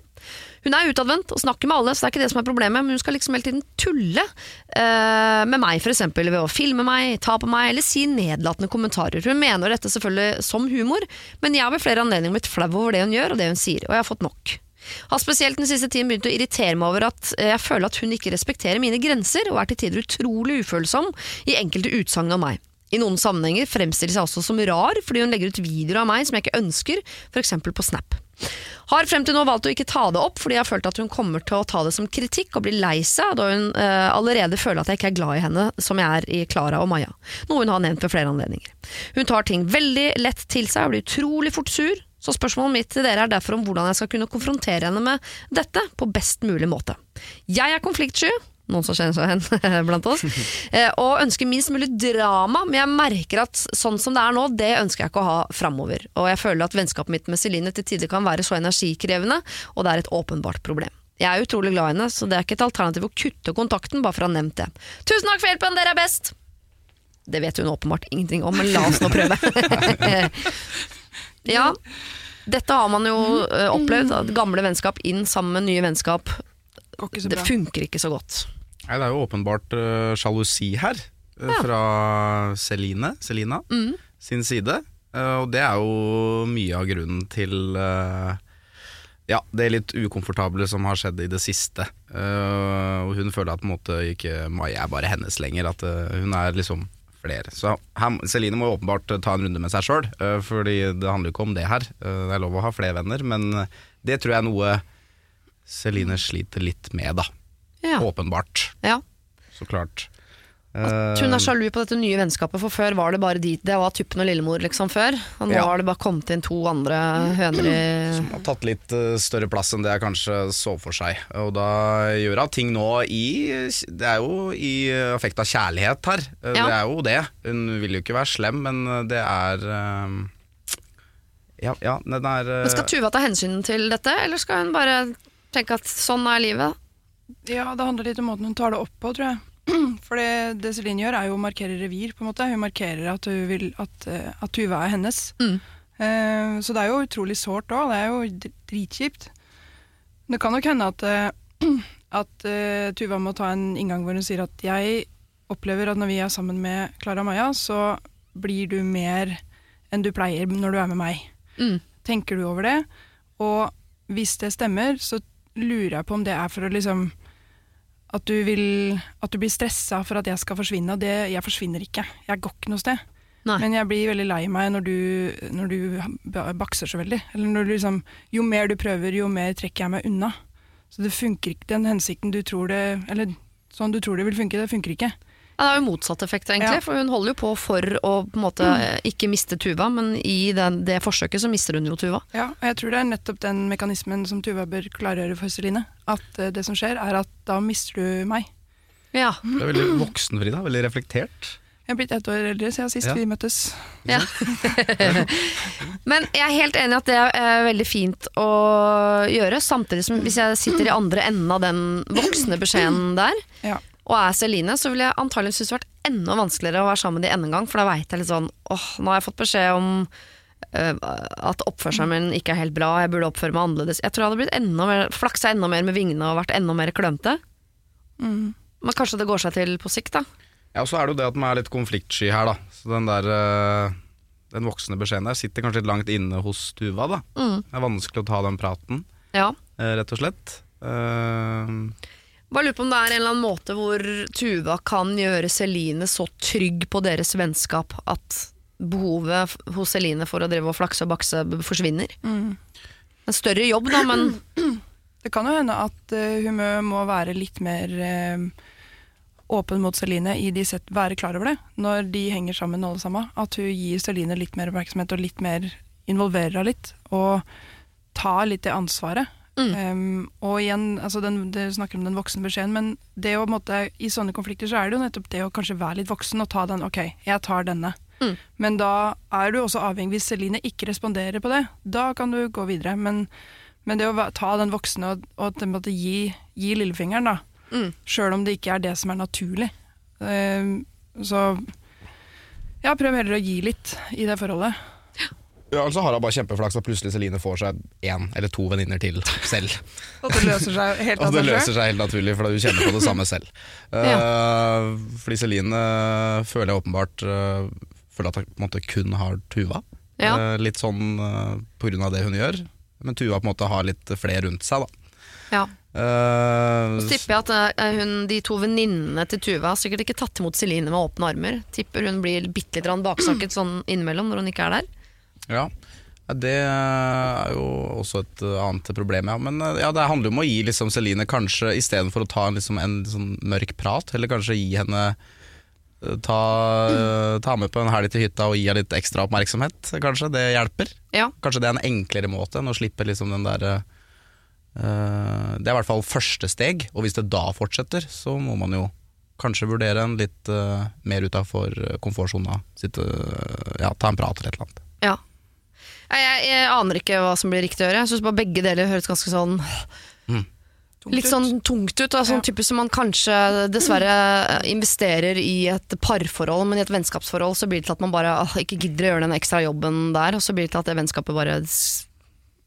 Hun er utadvendt og snakker med alle, så det er ikke det som er problemet, men hun skal liksom hele tiden tulle eh, med meg, f.eks. ved å filme meg, ta på meg eller si nedlatende kommentarer. Hun mener dette selvfølgelig som humor, men jeg har ved flere anledninger blitt flau over det hun gjør og det hun sier, og jeg har fått nok. Har spesielt den siste tiden begynt å irritere meg over at eh, jeg føler at hun ikke respekterer mine grenser, og er til tider utrolig ufølsom i enkelte utsagn om meg. I noen sammenhenger fremstiller seg også som rar fordi hun legger ut videoer av meg som jeg ikke ønsker, f.eks. på Snap. Har frem til nå valgt å ikke ta det opp fordi jeg har følt at hun kommer til å ta det som kritikk og bli lei seg, da hun eh, allerede føler at jeg ikke er glad i henne som jeg er i Klara og Maja, noe hun har nevnt ved flere anledninger. Hun tar ting veldig lett til seg og blir utrolig fort sur, så spørsmålet mitt til dere er derfor om hvordan jeg skal kunne konfrontere henne med dette på best mulig måte. Jeg er konfliktsky, noen som kjenner seg igjen [LAUGHS] blant oss, eh, og ønsker minst mulig drama, men jeg merker at sånn som det er nå, det ønsker jeg ikke å ha framover. Og jeg føler at vennskapet mitt med Celine til tider kan være så energikrevende, og det er et åpenbart problem. Jeg er utrolig glad i henne, så det er ikke et alternativ å kutte kontakten, bare for å ha nevnt det. Tusen takk for hjelpen, dere er best! Det vet hun åpenbart ingenting om, men la oss nå prøve. [LAUGHS] ja, dette har man jo eh, opplevd. Gamle vennskap inn sammen med nye vennskap. Det funker ikke så godt. Nei, det er jo åpenbart uh, sjalusi her, uh, Ja. fra Celine, Celina Mm. sin side. Uh, og det er jo mye av grunnen til ja, det litt ukomfortable som har skjedd i det siste. Og hun føler at på en måte ikke Maja er bare hennes lenger, at hun er liksom flere. Så her, Celine må åpenbart ta en runde med seg sjøl, fordi det handler jo ikke om det her. Det er lov å ha flere venner, men det tror jeg er noe Celine sliter litt med, da. Ja. Åpenbart. ja. Så klart. At hun er sjalu på dette nye vennskapet, for før var det bare de, det var Tuppen og Lillemor liksom før. Og nå Ja. har det bare kommet inn to andre høner i Som har tatt litt eh, større plass enn det jeg kanskje så for seg. Og da gjør hun ting nå i Det er jo i affekt av kjærlighet her. Eh, Ja. Det er jo det. Hun vil jo ikke være slem, men det er eh, Ja, ja den er eh, Men Skal Tuva ta hensyn til dette, eller skal hun bare tenke at sånn er livet? Ja, det handler litt om måten hun tar det opp på, tror jeg. [CLEARS THROAT] For det, det Celine gjør, er jo å markere revir, på en måte. Hun markerer at, hun vil at, eh, at Tuva er hennes. Mm. Eh, så det er jo utrolig sårt òg. Det er jo dritkjipt. Det kan nok hende at, eh, [CLEARS THROAT] at uh, Tuva må ta en inngang hvor hun sier at jeg opplever at når vi er sammen med Klara Maja, så blir du mer enn du pleier når du er med meg. Mm. Tenker du over det? Og hvis det stemmer, så lurer jeg på om det er for å liksom at du, vil, at du blir stressa for at jeg skal forsvinne, og det, jeg forsvinner ikke. Jeg går ikke noe sted. Nei. Men jeg blir veldig lei meg når du, når du bakser så veldig. Eller når du liksom, jo mer du prøver, jo mer trekker jeg meg unna. Så det funker ikke, den hensikten du tror det Eller sånn du tror det vil funke, det funker ikke. Ja, det har jo motsatt effekt, egentlig. Ja. For hun holder jo på for å på en måte ikke miste Tuva, men i den, det forsøket så mister hun jo Tuva. Ja, og jeg tror det er nettopp den mekanismen som Tuva bør klargjøre for Celine. At eh, det som skjer, er at da mister du meg. Ja. Du er veldig voksen, Frida. Veldig reflektert. Jeg er blitt ett år eldre siden sist Ja. vi møttes. Ja. [LAUGHS] Men jeg er helt enig i at det er veldig fint å gjøre, samtidig som hvis jeg sitter i andre enden av den voksne beskjeden der, Ja. Og er Celine, så ville jeg antageligvis synes det vært enda vanskeligere å være sammen med de enda en gang, for da veit jeg litt sånn åh, nå har jeg fått beskjed om uh, at oppførselen min ikke er helt bra, jeg burde oppføre meg annerledes. Jeg tror jeg hadde blitt enda mer, flaksa enda mer med vingene og vært enda mer klønete. Mm. Men kanskje det går seg til på sikt, da. Ja, og så er det jo det at man er litt konfliktsky her, da. Så den der uh, Den voksne beskjeden der sitter kanskje litt langt inne hos Tuva, da. Mm. Det er vanskelig å ta den praten, Ja. uh, rett og slett. Eh, Bare lurer på om det er en eller annen måte hvor Tuva kan gjøre Celine så trygg på deres vennskap at behovet hos Celine for å drive og flakse og bakse forsvinner. Mm. En større jobb, da, men [CLEARS THROAT] Det kan jo hende at uh, hun må- være litt mer uh, åpen mot Celine i de sett, være klar over det, når de henger sammen alle sammen. At hun gir Celine litt mer oppmerksomhet og litt mer involverer henne litt. Og tar litt det ansvaret. Um, og igjen, altså den, det snakker om den voksne beskjeden, men det å, på måte, i sånne konflikter så er det jo nettopp det å kanskje være litt voksen og ta den Ok, jeg tar denne. Mm. Men da er du også avhengig hvis Celine ikke responderer på det. Da kan du gå videre. Men, men det å ta den voksne og, og den en måte gi, gi lillefingeren, da. Mm. Sjøl om det ikke er det som er naturlig. Um, så ja, prøv heller å gi litt i det forholdet. Ja, altså har hun bare kjempeflaks at plutselig Celine får seg én eller to venninner til selv. Og det løser seg helt [LAUGHS] Og av det løser seg helt naturlig, fordi du kjenner på det samme selv. [LAUGHS] Eh, fordi Celine eh, føler jeg åpenbart uh, føler at hun måte kun har Tuva. Ja. Uh, litt sånn uh, av det hun gjør. Men Tuva på en måte har litt flere rundt seg, da. Ja. Uh, Så tipper jeg at hun, de to venninnene til Tuva har sikkert ikke tatt imot Celine med åpne armer. Tipper hun blir bitte litt baksnakket sånn innimellom når hun ikke er der. Ja, det er jo også et uh, annet problem, ja. Men uh, ja, det handler jo om å gi liksom Celine kanskje istedenfor å ta en, liksom, en sånn mørk prat, eller kanskje gi henne uh, ta, ta med på en helg til hytta og gi henne litt ekstra oppmerksomhet, kanskje. Det hjelper. Ja. Kanskje det er en enklere måte enn å slippe liksom den der uh, Det er i hvert fall første steg, og hvis det da fortsetter, så må man jo kanskje vurdere en litt uh, mer utafor komfortsona. Uh, Ja, ta en prat eller et eller annet. Ja. Jeg, jeg aner ikke hva som blir riktig å gjøre. Jeg syns bare begge deler høres ganske sånn Litt sånn tungt ut. Da, sånn Ja. typisk som man kanskje dessverre investerer i et parforhold, men i et vennskapsforhold så blir det til at man bare åh, ikke gidder å gjøre den ekstra jobben der, og så blir det til at det vennskapet bare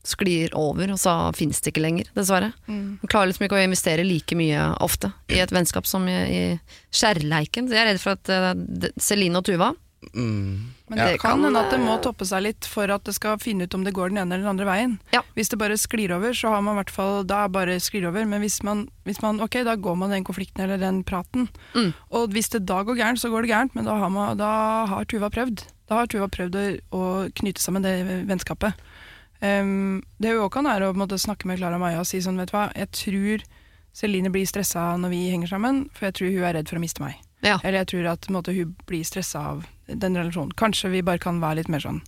sklir over, og så finnes det ikke lenger, dessverre. Mm. Man klarer liksom ikke å investere like mye ofte i et vennskap som i, i kjærleiken. Så jeg er redd for at uh, Celine og Tuva Mm. Men det kan kan, hende at det må eh, toppe seg litt for at det skal finne ut om det går den ene eller den andre veien. Ja. Hvis det bare sklir over, så har man i hvert fall da er bare sklir over. Men hvis man, hvis man ok, da går man den konflikten eller den praten. Mm. Og hvis det da går gærent, så går det gærent, men da har, man, da har Tuva prøvd. Da har Tuva prøvd å, å knyte sammen det vennskapet. Um, det hun også kan er å måte, snakke med Klara Maja og si sånn, vet du hva, jeg tror Celine blir stressa når vi henger sammen, for jeg tror hun er redd for å miste meg. Ja. Eller jeg tror at på måte, hun blir stressa av den relasjonen. Kanskje vi bare kan være litt mer sånn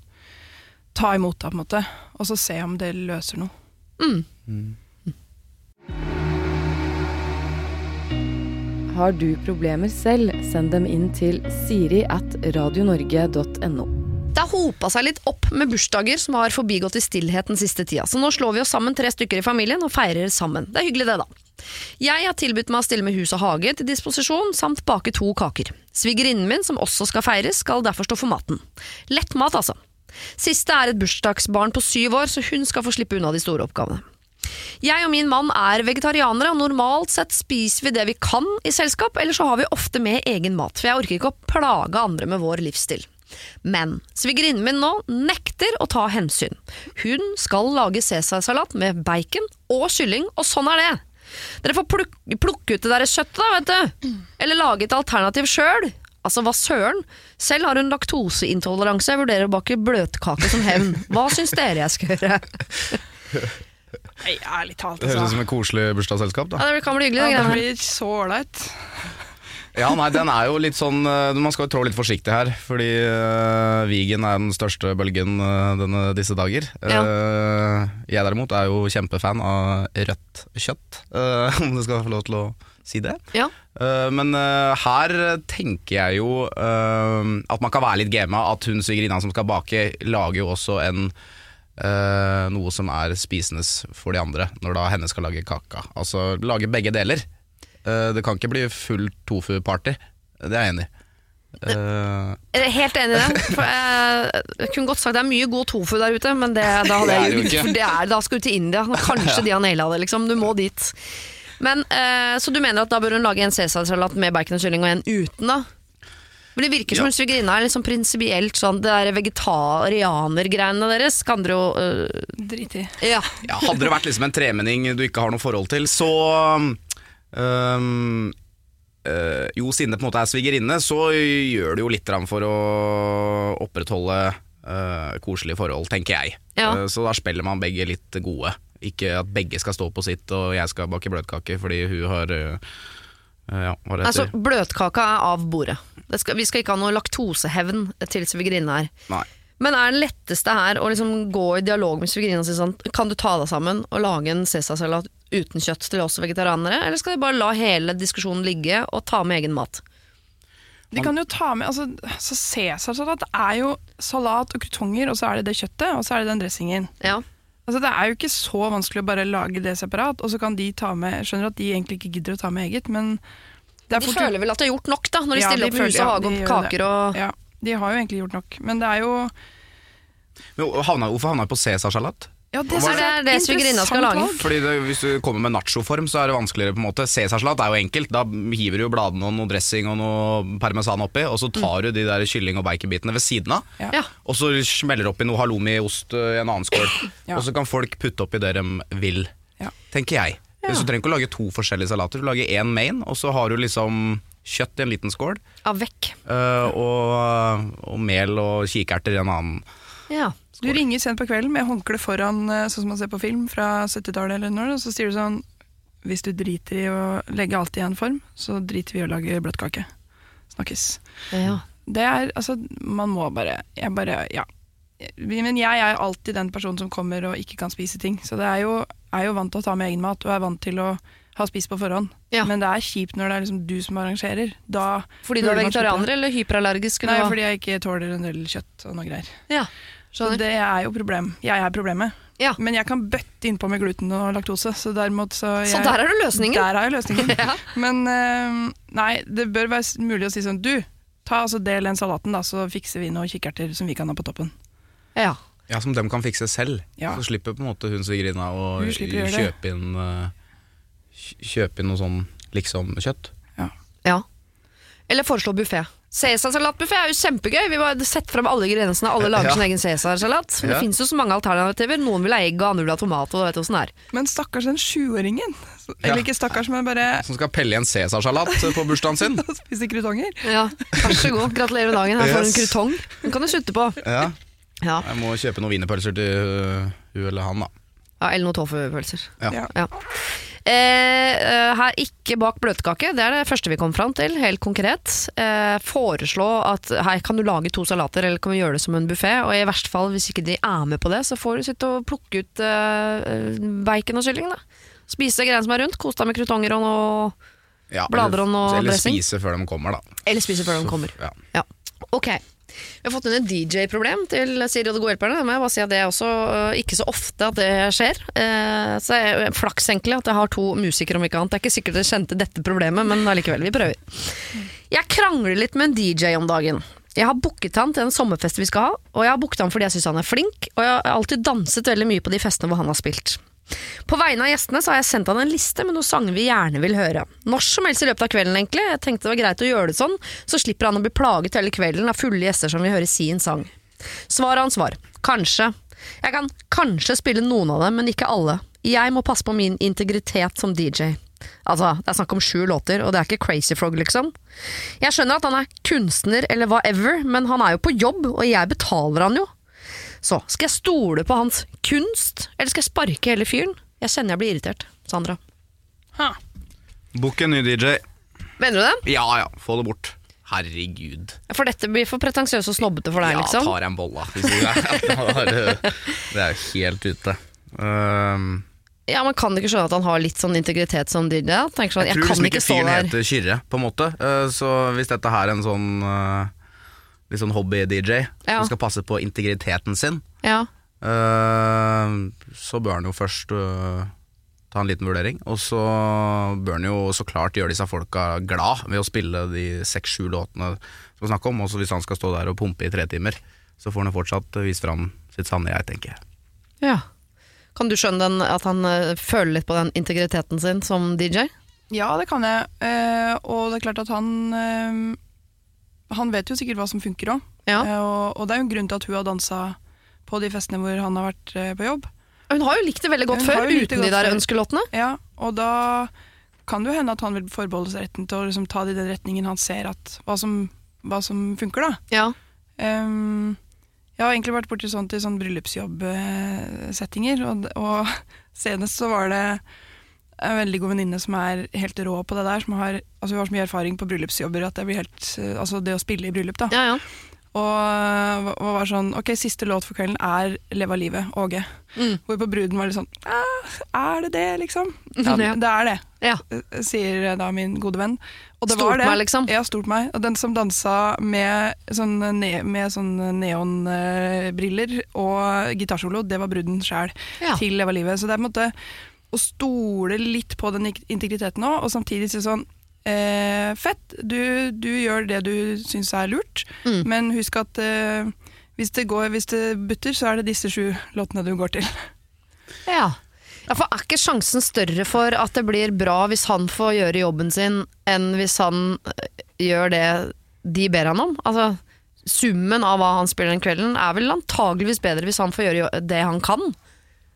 ta imot det, på en måte, og så se om det løser noe. mm. Har du problemer selv, send dem inn til siri at radionorge.no. Det har hopa seg litt opp med bursdager som har forbigått i stillhet den siste tida, så nå slår vi oss sammen tre stykker i familien og feirer sammen. Det er hyggelig det, da. Jeg har tilbudt meg å stille med hus og hage til disposisjon, samt bake to kaker. Svigerinnen min, som også skal feires, skal derfor stå for maten. Lett mat, altså. Siste er et bursdagsbarn på syv år, så hun skal få slippe unna de store oppgavene. Jeg og min mann er vegetarianere, og normalt sett spiser vi det vi kan i selskap, eller så har vi ofte med egen mat, for jeg orker ikke å plage andre med vår livsstil. Men svigerinnen min nå nekter å ta hensyn. Hun skal lage cæsarsalat med bacon og kylling, og sånn er det. Dere får pluk plukke ut det der kjøttet, da, vet du. Eller lage et alternativ sjøl. Altså, hva søren? Selv har hun laktoseintoleranse, jeg vurderer å bake bløtkake som hevn. Hva syns dere jeg skal gjøre? Nei, ærlig talt, Det høres ut altså. som et koselig bursdagsselskap. da Ja, det kan bli hyggelig, Ja, det det greiene blir så ålreit. Ja, nei, den er jo litt sånn eh, Man skal jo trå litt forsiktig her, fordi uh, Vigen er den største bølgen eh, denne, disse dager. Ja. Uh, jeg derimot er jo kjempefan av rødt kjøtt, uh, [LAUGHS] om du skal få lov til å si det. Ja. Men her tenker jeg jo at man kan være litt gama. At hun svigerinna som skal bake, lager jo også en noe som er spisendes for de andre, når da henne skal lage kaka. Altså lage begge deler. Eh, det kan ikke bli full tofu-party, det er jeg enig i. Uh, Jeg er helt enig i det. [LAUGHS] For jeg, jeg kunne godt sagt det er mye god tofu der ute, men det, da hadde jeg ikke. For det er, da skal du til India. Kanskje [LAUGHS] de har naila det, liksom. Du må dit. Men, uh, så du mener at da bør hun lage en cæsarsalat med bacon og kylling og en uten, da? Men Det virker som Ja. hun svigerinna er liksom prinsipielt sånn Det der vegetarianergreiene deres kan dere jo uh, Drite i. Ja. ja, hadde det vært liksom en tremenning du ikke har noe forhold til, så um, uh, Jo, siden det på en måte er svigerinne, så gjør det jo litt for å opprettholde uh, koselige forhold, tenker jeg. Ja. Uh, så da spiller man begge litt gode. Ikke at begge skal stå på sitt og jeg skal bake bløtkake fordi hun har ja, Altså, bløtkaka er av bordet. Det skal, vi skal ikke ha noe laktosehevn til svigerinne her. Nei. Men er det letteste her å liksom gå i dialog med svigerinna og si sånn Kan du ta deg sammen og lage en cæsarsalat uten kjøtt til oss vegetarianere? Eller skal de bare la hele diskusjonen ligge og ta med egen mat? De kan jo ta med altså, så Cæsarsalat er jo salat og krutonger, og så er det det kjøttet, og så er det den dressingen. Ja. Altså, det er jo ikke så vanskelig å bare lage det separat, og så kan de ta med Jeg skjønner at de egentlig ikke gidder å ta med eget, men det er De føler vel at de har gjort nok, da, når de Ja, stiller de opp føler- hus og ja, hage de og kaker det. og Ja, de har jo egentlig gjort nok, men det er jo Men havna, hvorfor havna jeg på cæsarsalat? Ja, det, er det- det svigerinna skal lage? Fordi det, Hvis du kommer med nachoform, så er det vanskeligere. på en måte Cæsarsalat er jo enkelt. Da hiver du jo bladene og noe dressing og noe parmesan oppi, og så tar du de der kylling- og baconbitene ved siden av. Ja. Og så smeller du oppi noe halloumi-ost øh, i en annen skål. Ja. Og så kan folk putte oppi det de vil, Ja. tenker jeg. Så du trenger ikke å lage to forskjellige salater. Du lager én main, og så har du liksom kjøtt i en liten skål. avec. vekk og, og mel og kikerter i en annen. Ja. Du ringer sent på kvelden med håndkle foran, eh, sånn som man ser på film fra 70-tallet, eller når, og så sier du sånn Hvis du driter i å legge alt i en form, så driter vi i å lage bløtkake. Snakkes. ja. Det er altså Man må bare Jeg bare Ja. Men jeg er alltid den personen som kommer og ikke kan spise ting. Så det er jo, er jo vant til å ta med egen mat, og er vant til å ha spist på forhånd. Ja. Men det er kjipt når det er liksom du som arrangerer. Da Fordi du er vegetarianer eller hyperallergisk? Nei, Eller fordi jeg ikke tåler en del kjøtt og noe greier. Ja, skjønner. det er jo problem. Jeg er problemet. Ja. Men jeg kan bøtte innpå med gluten og laktose, så så jeg, Så der er du løsningen. Der er løsningen. [LAUGHS] Ja. Men eh, nei, det bør være mulig å si sånn Du, ta altså del den salaten, da, så fikser vi noen kikkerter som vi kan ha på toppen. Ja. Ja, Som dem kan fikse selv. Ja. Så slipper på en måte hun svigerinna å kjøpe inn øh, Kjøpe inn noe sånn liksom-kjøtt. ja. Eller foreslå buffé. Cæsarsalatbuffé er jo kjempegøy. Vi bare setter frem alle grensene. alle lager Ja. sin egen cæsarsalat. Men Det finnes jo så mange alternativer. Noen vil ha egg, og andre vil ha tomat. Og vet hvordan det er. Men stakkars den sjuåringen. Ja. Eller ikke stakkars, men bare Som skal pelle i en cæsarsalat på bursdagen sin. [LAUGHS] og spise krutonger. Ja, Vær så god. Gratulerer med dagen. Her får du en krutong. Den kan du slutte på. Ja. Ja. Jeg må kjøpe noen wienerpølser til øh, hun eller han, da. ja eller noen tofu-pølser. Ja. Ja. Eh, eh, her ikke bak bløtkake, det er det første vi kom fram til, helt konkret. Eh, foreslå at her kan du lage to salater, eller kan vi gjøre det som en buffé. Og i verste fall, hvis ikke de er med på det, så får du sitte og plukke ut eh, bacon og kylling. Da. Spise greiene som er rundt, kos deg med krutonger og noe Ja, Blader og noe eller spise før de kommer, da. Eller spise før de kommer. Ja. Ja. Ok. Vi har fått inn et DJ-problem til Siri og de gode hjelperne. Må jeg bare si at det er også uh, ikke så ofte at det skjer. Uh, så er flaks egentlig at jeg har to musikere om ikke annet. Det er ikke sikkert dere kjente dette problemet, men allikevel, vi prøver. Jeg krangler litt med en DJ om dagen. Jeg har booket han til en sommerfest vi skal ha, og jeg har booket han fordi jeg syns han er flink, og jeg har alltid danset veldig mye på de festene hvor han har spilt. På vegne av gjestene så har jeg sendt han en liste med noen sanger vi gjerne vil høre. Når som helst i løpet av kvelden, egentlig. Jeg tenkte det var greit å gjøre det sånn, så slipper han å bli plaget hele kvelden av fulle gjester som vil høre sin sang. Svaret hans var kanskje. Jeg kan kanskje spille noen av dem, men ikke alle. Jeg må passe på min integritet som DJ. Altså, det er snakk om sju låter, og det er ikke Crazy Frog, liksom. Jeg skjønner at han er kunstner eller whatever, men han er jo på jobb, og jeg betaler han jo. Så, skal jeg stole på hans kunst, eller skal jeg sparke hele fyren? Jeg kjenner jeg blir irritert. Sandra. Ha. Book en ny DJ. Mener du det? Ja ja, få det bort. Herregud. For dette blir for pretensiøst og snobbete for deg, ja, liksom? tar jeg en bolla. [LAUGHS] Det er jo helt ute. Um, Ja, men Kan du ikke skjønne at han har litt sånn integritet som DJ? sånn, jeg, jeg tror liksom ikke fyren heter Kyrre, på en måte. Uh, så hvis dette her er en sånn uh, Litt sånn hobby-DJ Ja. som skal passe på integriteten sin, Ja. uh, så bør han jo først uh, ta en liten vurdering. Og så bør han jo så klart gjøre disse folka glad ved å spille de seks-sju låtene som vi snakker om. Og hvis han skal stå der og pumpe i tre timer, så får han jo fortsatt vise fram sitt sanne jeg, tenker jeg. ja. Kan du skjønne den, at han eh, føler litt på den integriteten sin som DJ? Ja, det kan jeg. Eh, og det er klart at han eh, Han vet jo sikkert hva som funker òg. Ja. og, og det er jo en grunn til at hun har dansa på de festene hvor han har vært eh, på jobb. Hun har jo likt det veldig godt Hun før, uten de der ønskelåtene. Ja, og da kan det jo hende at han vil forbeholde seg retten til å liksom ta det i den retningen han ser at hva som, hva som funker, da. Ja. Um, jeg har egentlig vært borti sånt i sånn bryllupsjobbsettinger, og, og [LAUGHS] senest så var det en veldig god venninne som er helt rå på det der. Som har, altså hun har så mye erfaring på bryllupsjobber at det blir helt eh, Altså det å spille i bryllup, da. Ja, ja. Og, og var sånn Ok, siste låt for kvelden er 'Leve av livet', Åge. Mm. Hvorpå bruden var litt sånn «Ah, Er det det, liksom? [LAUGHS] Ja, Ja. det er det, ja. øh, sier da min gode venn. Og det Stort var det. meg, liksom? Ja, stort meg. Og den som dansa med sånn, ne med sånn neonbriller og gitarsolo, det var bruden sjæl til 'Leve av livet'. Så det er på en måte å stole litt på den integriteten òg, og samtidig si sånn eh, Fett, du, du gjør det du syns er lurt, Mm. men husk at eh, hvis, det går, hvis det butter, så er det disse sju låtene du går til. Ja. ja, for Er ikke sjansen større for at det blir bra hvis han får gjøre jobben sin, enn hvis han øh, gjør det de ber han om? Altså, Summen av hva han spiller den kvelden, er vel antageligvis bedre hvis han får gjøre det han kan?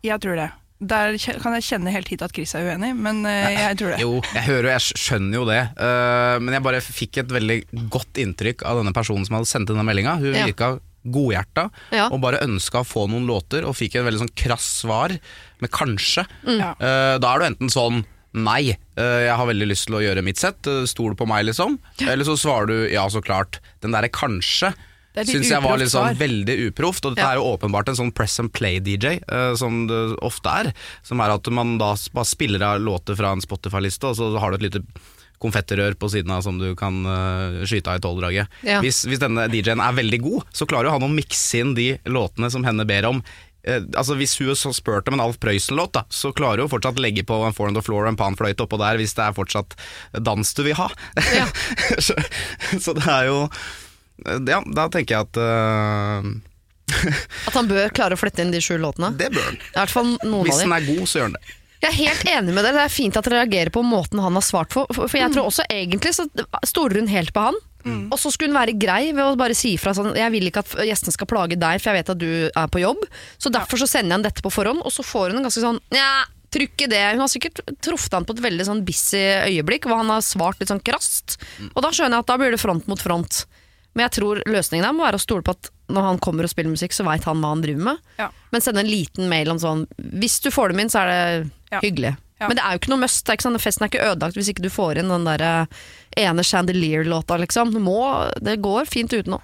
Jeg tror det. Der kan jeg kjenne helt hit at Chris er uenig, men eh, jeg tror det. Jo, jeg hører og jeg skjønner jo det, eh, men jeg bare fikk et veldig godt inntrykk av denne personen som hadde sendt denne meldinga. Hun Ja. virka godhjerta Ja. og bare ønska å få noen låter, og fikk et veldig sånn krass svar med kanskje. Mm. Eh, da er du enten sånn Nei, eh, jeg har veldig lyst til å gjøre mitt sett, stol på meg, liksom. Eller så svarer du ja, så klart. Den derre kanskje Syns jeg var litt sånn veldig uproft, og dette Ja. er jo åpenbart en sånn press and play-DJ, uh, som det ofte er. Som er at man da bare spiller av låter fra en Spotify-liste, og så har du et lite konfettirør på siden av som du kan uh, skyte av i tolvdraget. Ja. Hvis, hvis denne DJ-en er veldig god, så klarer han å mikse inn de låtene som henne ber om. Uh, altså Hvis hun har spurt om en Alf Prøysen-låt, da, så klarer hun fortsatt legge på en on the Floor og en panfløyte oppå der, hvis det er fortsatt dans du vil ha. Ja. [LAUGHS] så, så det er jo Ja, da tenker jeg at uh, [LAUGHS] At han bør klare å flette inn de sju låtene? det bør han. I hvert fall noen Hvis han den er god, så gjør han det. Jeg er helt enig med dere. Det er fint at dere reagerer på måten han har svart på. For for jeg tror også egentlig så stoler hun helt på han. Og så skulle hun være grei ved å bare si ifra sånn Jeg vil ikke at gjestene skal plage deg, for jeg vet at du er på jobb. Så derfor så sender jeg han dette på forhånd, og så får hun en ganske sånn Nja, trykk i det. Hun har sikkert truffet han på et veldig sånn busy øyeblikk, hvor han har svart litt sånn krast. Og da skjønner jeg at da blir det front mot front. Men jeg tror løsningen der må være å stole på at når han kommer og spiller musikk, så veit han hva han driver med. Ja. Men sende en liten mail om sånn Hvis du får dem inn, så er det Ja. hyggelig. Ja. Men det er jo ikke noe must. Er ikke sånn, festen er ikke ødelagt hvis ikke du får inn den der eh, ene Chandelier-låta, liksom. Det, må, det går fint uten òg.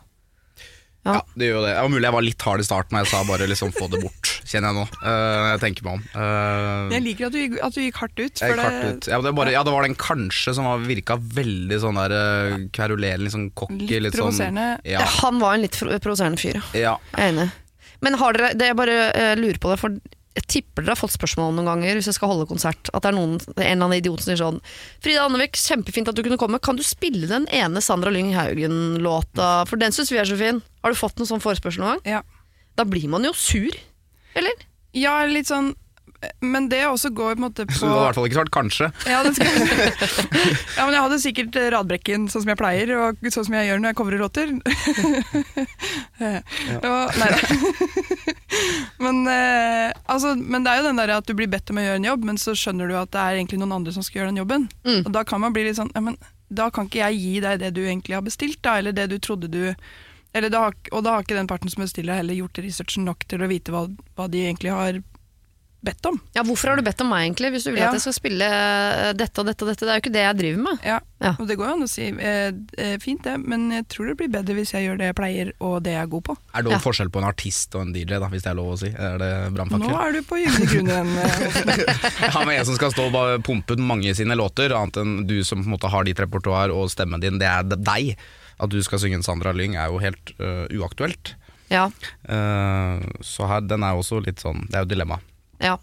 Ja. Det gjør jo det. Det var mulig jeg var litt hard i starten, jeg sa bare liksom få det bort, kjenner jeg nå. Uh, jeg tenker meg om. Uh, Jeg liker at du, gikk- at du gikk hardt ut. jeg For gikk hardt ut. Ja, det, var bare, ja, det var den kanskje som var, virka veldig sånn der uh, kverulerende, litt sånn cocky. Litt Litt sånn, provoserende. ja, Han var en litt fro- provoserende fyr, ja. ja. Jeg er enig. Men har dere, det jeg bare eh, lurer på det, for jeg tipper dere har fått spørsmål noen ganger hvis jeg skal holde konsert, at det er noen, en eller annen idiot som sier sånn Frida Annevik, kjempefint at du kunne komme. Kan du spille den ene Sandra Lyng Haugen-låta? For den syns vi er så fin. Har du fått noen sånn forespørsel noen gang? Ja. Da blir man jo sur, eller? ja, litt sånn Men det også går på en måte [LAUGHS] Så du hadde i hvert fall ikke svart kanskje. [LAUGHS] ja, det skal... [LAUGHS] ja, men jeg hadde sikkert radbrekken sånn som jeg pleier, og sånn som jeg gjør når jeg covrer låter. Og, nei da. men, eh, altså, men det er jo den der at du blir bedt om å gjøre en jobb, men så skjønner du at det er egentlig noen andre som skal gjøre den jobben. Mm. Og da kan man bli litt sånn ja, men Da kan ikke jeg gi deg det du egentlig har bestilt, da, eller det du trodde du eller da, og da har ikke den parten som bestiller heller gjort researchen nok til å vite hva, hva de egentlig har bedt om. Ja, Hvorfor har du bedt om meg, egentlig, hvis du vil Ja. at jeg skal spille eh, dette og dette og dette? Det er jo ikke det jeg driver med. Ja, Ja. og det går jo an å si eh, eh, fint det, men jeg tror det blir bedre hvis jeg gjør det jeg pleier og det jeg er god på. Er det noen Ja. forskjell på en artist og en DJ, da, hvis det er lov å si? Er det Nå er du på gyllene grunn [LAUGHS] igjen. eh, Ja, men en som skal stå og bare pumpe ut mange sine låter, annet enn du som på en måte har ditt repertoar og stemmen din, det er deg. At du skal synge en Sandra Lyng er jo helt uh, uaktuelt. Ja, Uh, så her, den er jo også litt sånn Det er jo dilemma. Ja.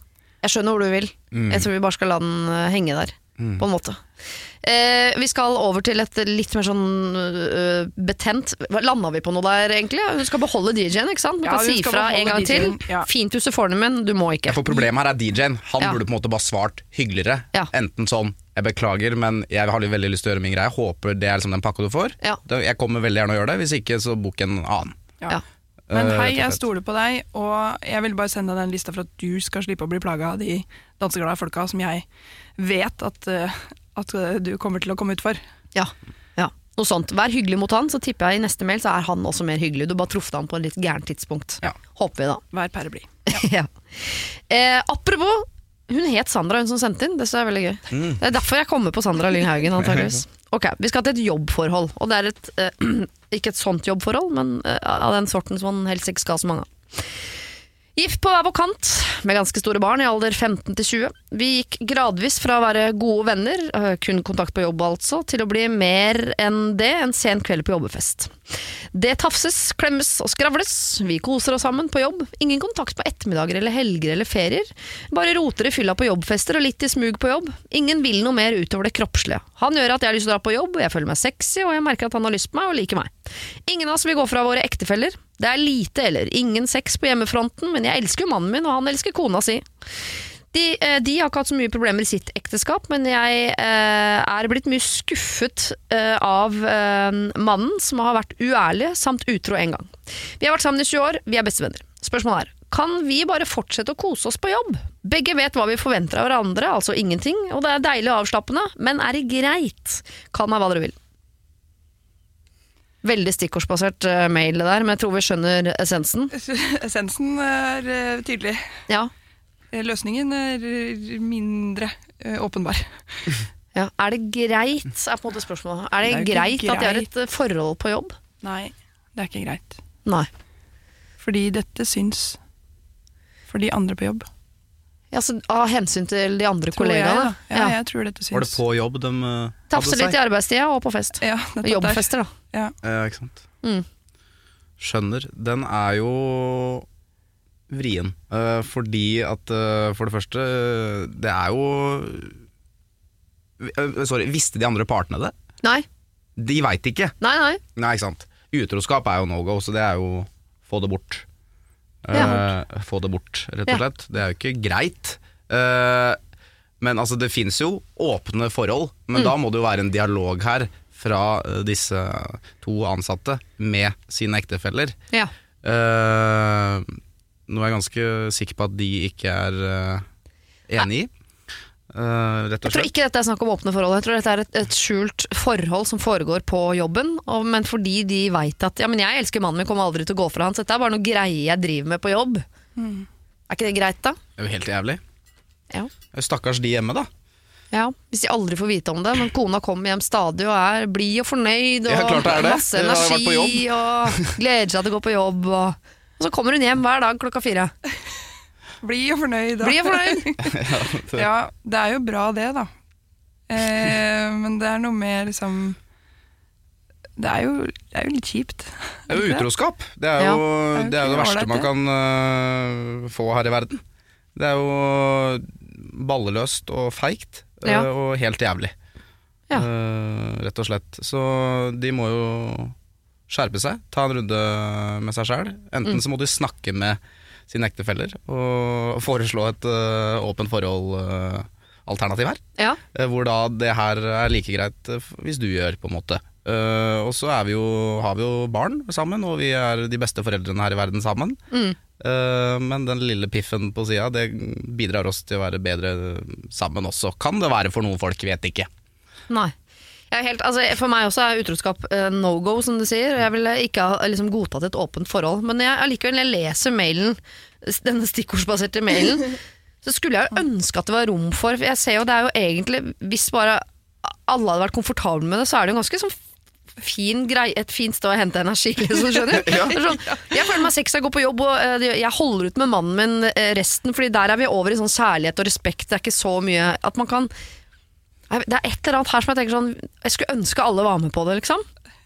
Jeg skjønner hvor du vil. Mm. Jeg tror vi bare skal la den eh, henge der, på en måte. Eh, vi skal over til et litt mer sånn uh, betent Landa vi på noe der, egentlig? Du skal beholde DJ-en, ikke sant? Du Ja, kan si fra en gang til. Ja. Fint du får den, men du må ikke. Ja, for Problemet her er DJ-en. Han Ja. burde på en måte bare svart hyggeligere. Ja. Enten sånn 'jeg beklager, men jeg har veldig lyst til å gjøre min greie', håper det er liksom den pakka du får. Ja. Jeg kommer veldig gjerne å gjøre det, hvis ikke så bok en annen. Ja. Ja. Men Eh, hei, jeg stoler på deg, og jeg vil bare sende deg den lista for at du skal slippe å bli plaga av de danseglade folka som jeg vet at, eh, at eh, du kommer til å komme ut for. Ja, ja. Noe sånt. Vær hyggelig mot han, så tipper jeg i neste mail så er han også mer hyggelig. Du bare truffet han på et litt gærent tidspunkt. Ja. Håper vi, da. Vær pære blid. [LAUGHS] ja. eh, apropos Hun het Sandra, hun som sendte inn. Det synes jeg er veldig gøy. Mm. Det er derfor jeg kommer på Sandra Lyng Haugen, antageligvis. [LAUGHS] Ok, Vi skal til et jobbforhold. Og det er et, eh, [CLEARS THROAT] ikke et sånt jobbforhold, men eh, av den sorten som man helst ikke skal ha så mange av. Gift på hver vår kant, med ganske store barn i alder 15 til 20. Vi gikk gradvis fra å være gode venner, øh, kun kontakt på jobb altså, til å bli mer enn det en sen kveld på jobbefest. Det tafses, klemmes og skravles, vi koser oss sammen på jobb. Ingen kontakt på ettermiddager eller helger eller ferier. Bare roter i fylla på jobbfester og litt i smug på jobb. Ingen vil noe mer utover det kroppslige. Han gjør at jeg har lyst til å dra på jobb, jeg føler meg sexy, og jeg merker at han har lyst på meg og liker meg. Ingen av oss vil gå fra våre ektefeller. Det er lite eller ingen sex på hjemmefronten, men jeg elsker jo mannen min, og han elsker kona si. De, eh, de har ikke hatt så mye problemer i sitt ekteskap, men jeg eh, er blitt mye skuffet eh, av eh, mannen som har vært uærlig samt utro en gang. Vi har vært sammen i 20 år, vi er bestevenner. Spørsmålet er, kan vi bare fortsette å kose oss på jobb? Begge vet hva vi forventer av hverandre, altså ingenting, og det er deilig og avslappende, men er det greit? Kall meg hva dere vil. Veldig stikkordsbasert eh, mail det der, men jeg tror vi skjønner essensen. [LAUGHS] Essensen er eh, tydelig. Ja. Eh, Løsningen er mindre åpenbar. [LAUGHS] Ja. Er det greit, er på en måte spørsmålet. Er det, Det er greit, greit, at de har et forhold på jobb? Nei, det er ikke greit. Nei. Fordi dette syns for de andre på jobb. Ja, så Av hensyn til de andre Tror jeg, kollegaene? da. ja, jeg tror dette syns. Var det på jobb de uh, seg litt i arbeidstida og på fest. Ja. Jobbfester, da. Ja. Ikke sant. Mm. Skjønner. Den er jo vrien. Uh, fordi at uh, for det første Det er jo Sorry, visste de andre partene det? Nei, De veit ikke. nei, nei. Nei, ikke sant. Utroskap er jo no go, så det er jo få det bort. Ja. Eh, få det bort, rett og slett. Det er jo ikke greit. Uh, men altså, det fins jo åpne forhold, men Mm. da må det jo være en dialog her fra eh, disse to ansatte med sine ektefeller. Ja. Nå er jeg ganske sikker på at de ikke er enig i. Eh, rett og Jeg tror ikke dette er snakk om åpne forhold. Jeg tror dette er et, et skjult forhold som foregår på jobben. Og, men fordi de veit at ja, men jeg elsker mannen min, kommer aldri til å gå fra han. Så dette er bare noe greie jeg driver med på jobb. Mm. Er ikke det greit, da? Det er jo helt jævlig. Ja. Stakkars de hjemme, da. Ja, Hvis de aldri får vite om det, men kona kommer hjem stadig og er blid og fornøyd og Ja, det det. masse energi og gleder seg til å gå på jobb. Og, og så kommer hun hjem hver dag klokka fire. [LAUGHS] Blid jo fornøyd. da. Bli fornøyd! [LAUGHS] Ja, det er jo bra det, da. Eh, men det er noe mer liksom Det er jo, det er jo litt kjipt. Det er jo utroskap. Det er Ja. jo Det er jo det, er jo det verste man kan uh, få her i verden. Det er jo balleløst og feigt ja. uh, og helt jævlig. Ja. Uh, rett og slett. Så de må jo skjerpe seg, ta en runde med seg sjæl. Enten Mm. så må de snakke med sine ektefeller og foreslå et øh, åpent forhold-alternativ her. Ja. Eh, Hvor da det her er like greit eh, hvis du gjør, på en måte. Uh, og så har vi jo barn sammen, og vi er de beste foreldrene her i verden sammen. Mm. Eh, men den lille piffen på sida, det bidrar oss til å være bedre sammen også. Kan det være for noen folk, vet ikke. Nei. Jeg helt, altså, for meg også er utroskap uh, no go, som du sier. Jeg ville ikke ha liksom, godtatt et åpent forhold. Men jeg, allikevel, jeg leser mailen, denne stikkordsbaserte mailen, så skulle jeg jo ønske at det var rom for jeg ser jo det er jo egentlig Hvis bare alle hadde vært komfortable med det, så er det jo ganske sånn fin grei, et fint sted å hente energi. [LAUGHS] Liksom, skjønner du? [LAUGHS] Sånn, jeg føler meg sexy, jeg går på jobb og eh, jeg holder ut med mannen min eh, resten, Fordi der er vi over i sånn kjærlighet og respekt. Det er ikke så mye At man kan Det er et eller annet her som jeg tenker sånn Jeg skulle ønske alle var med på det, liksom.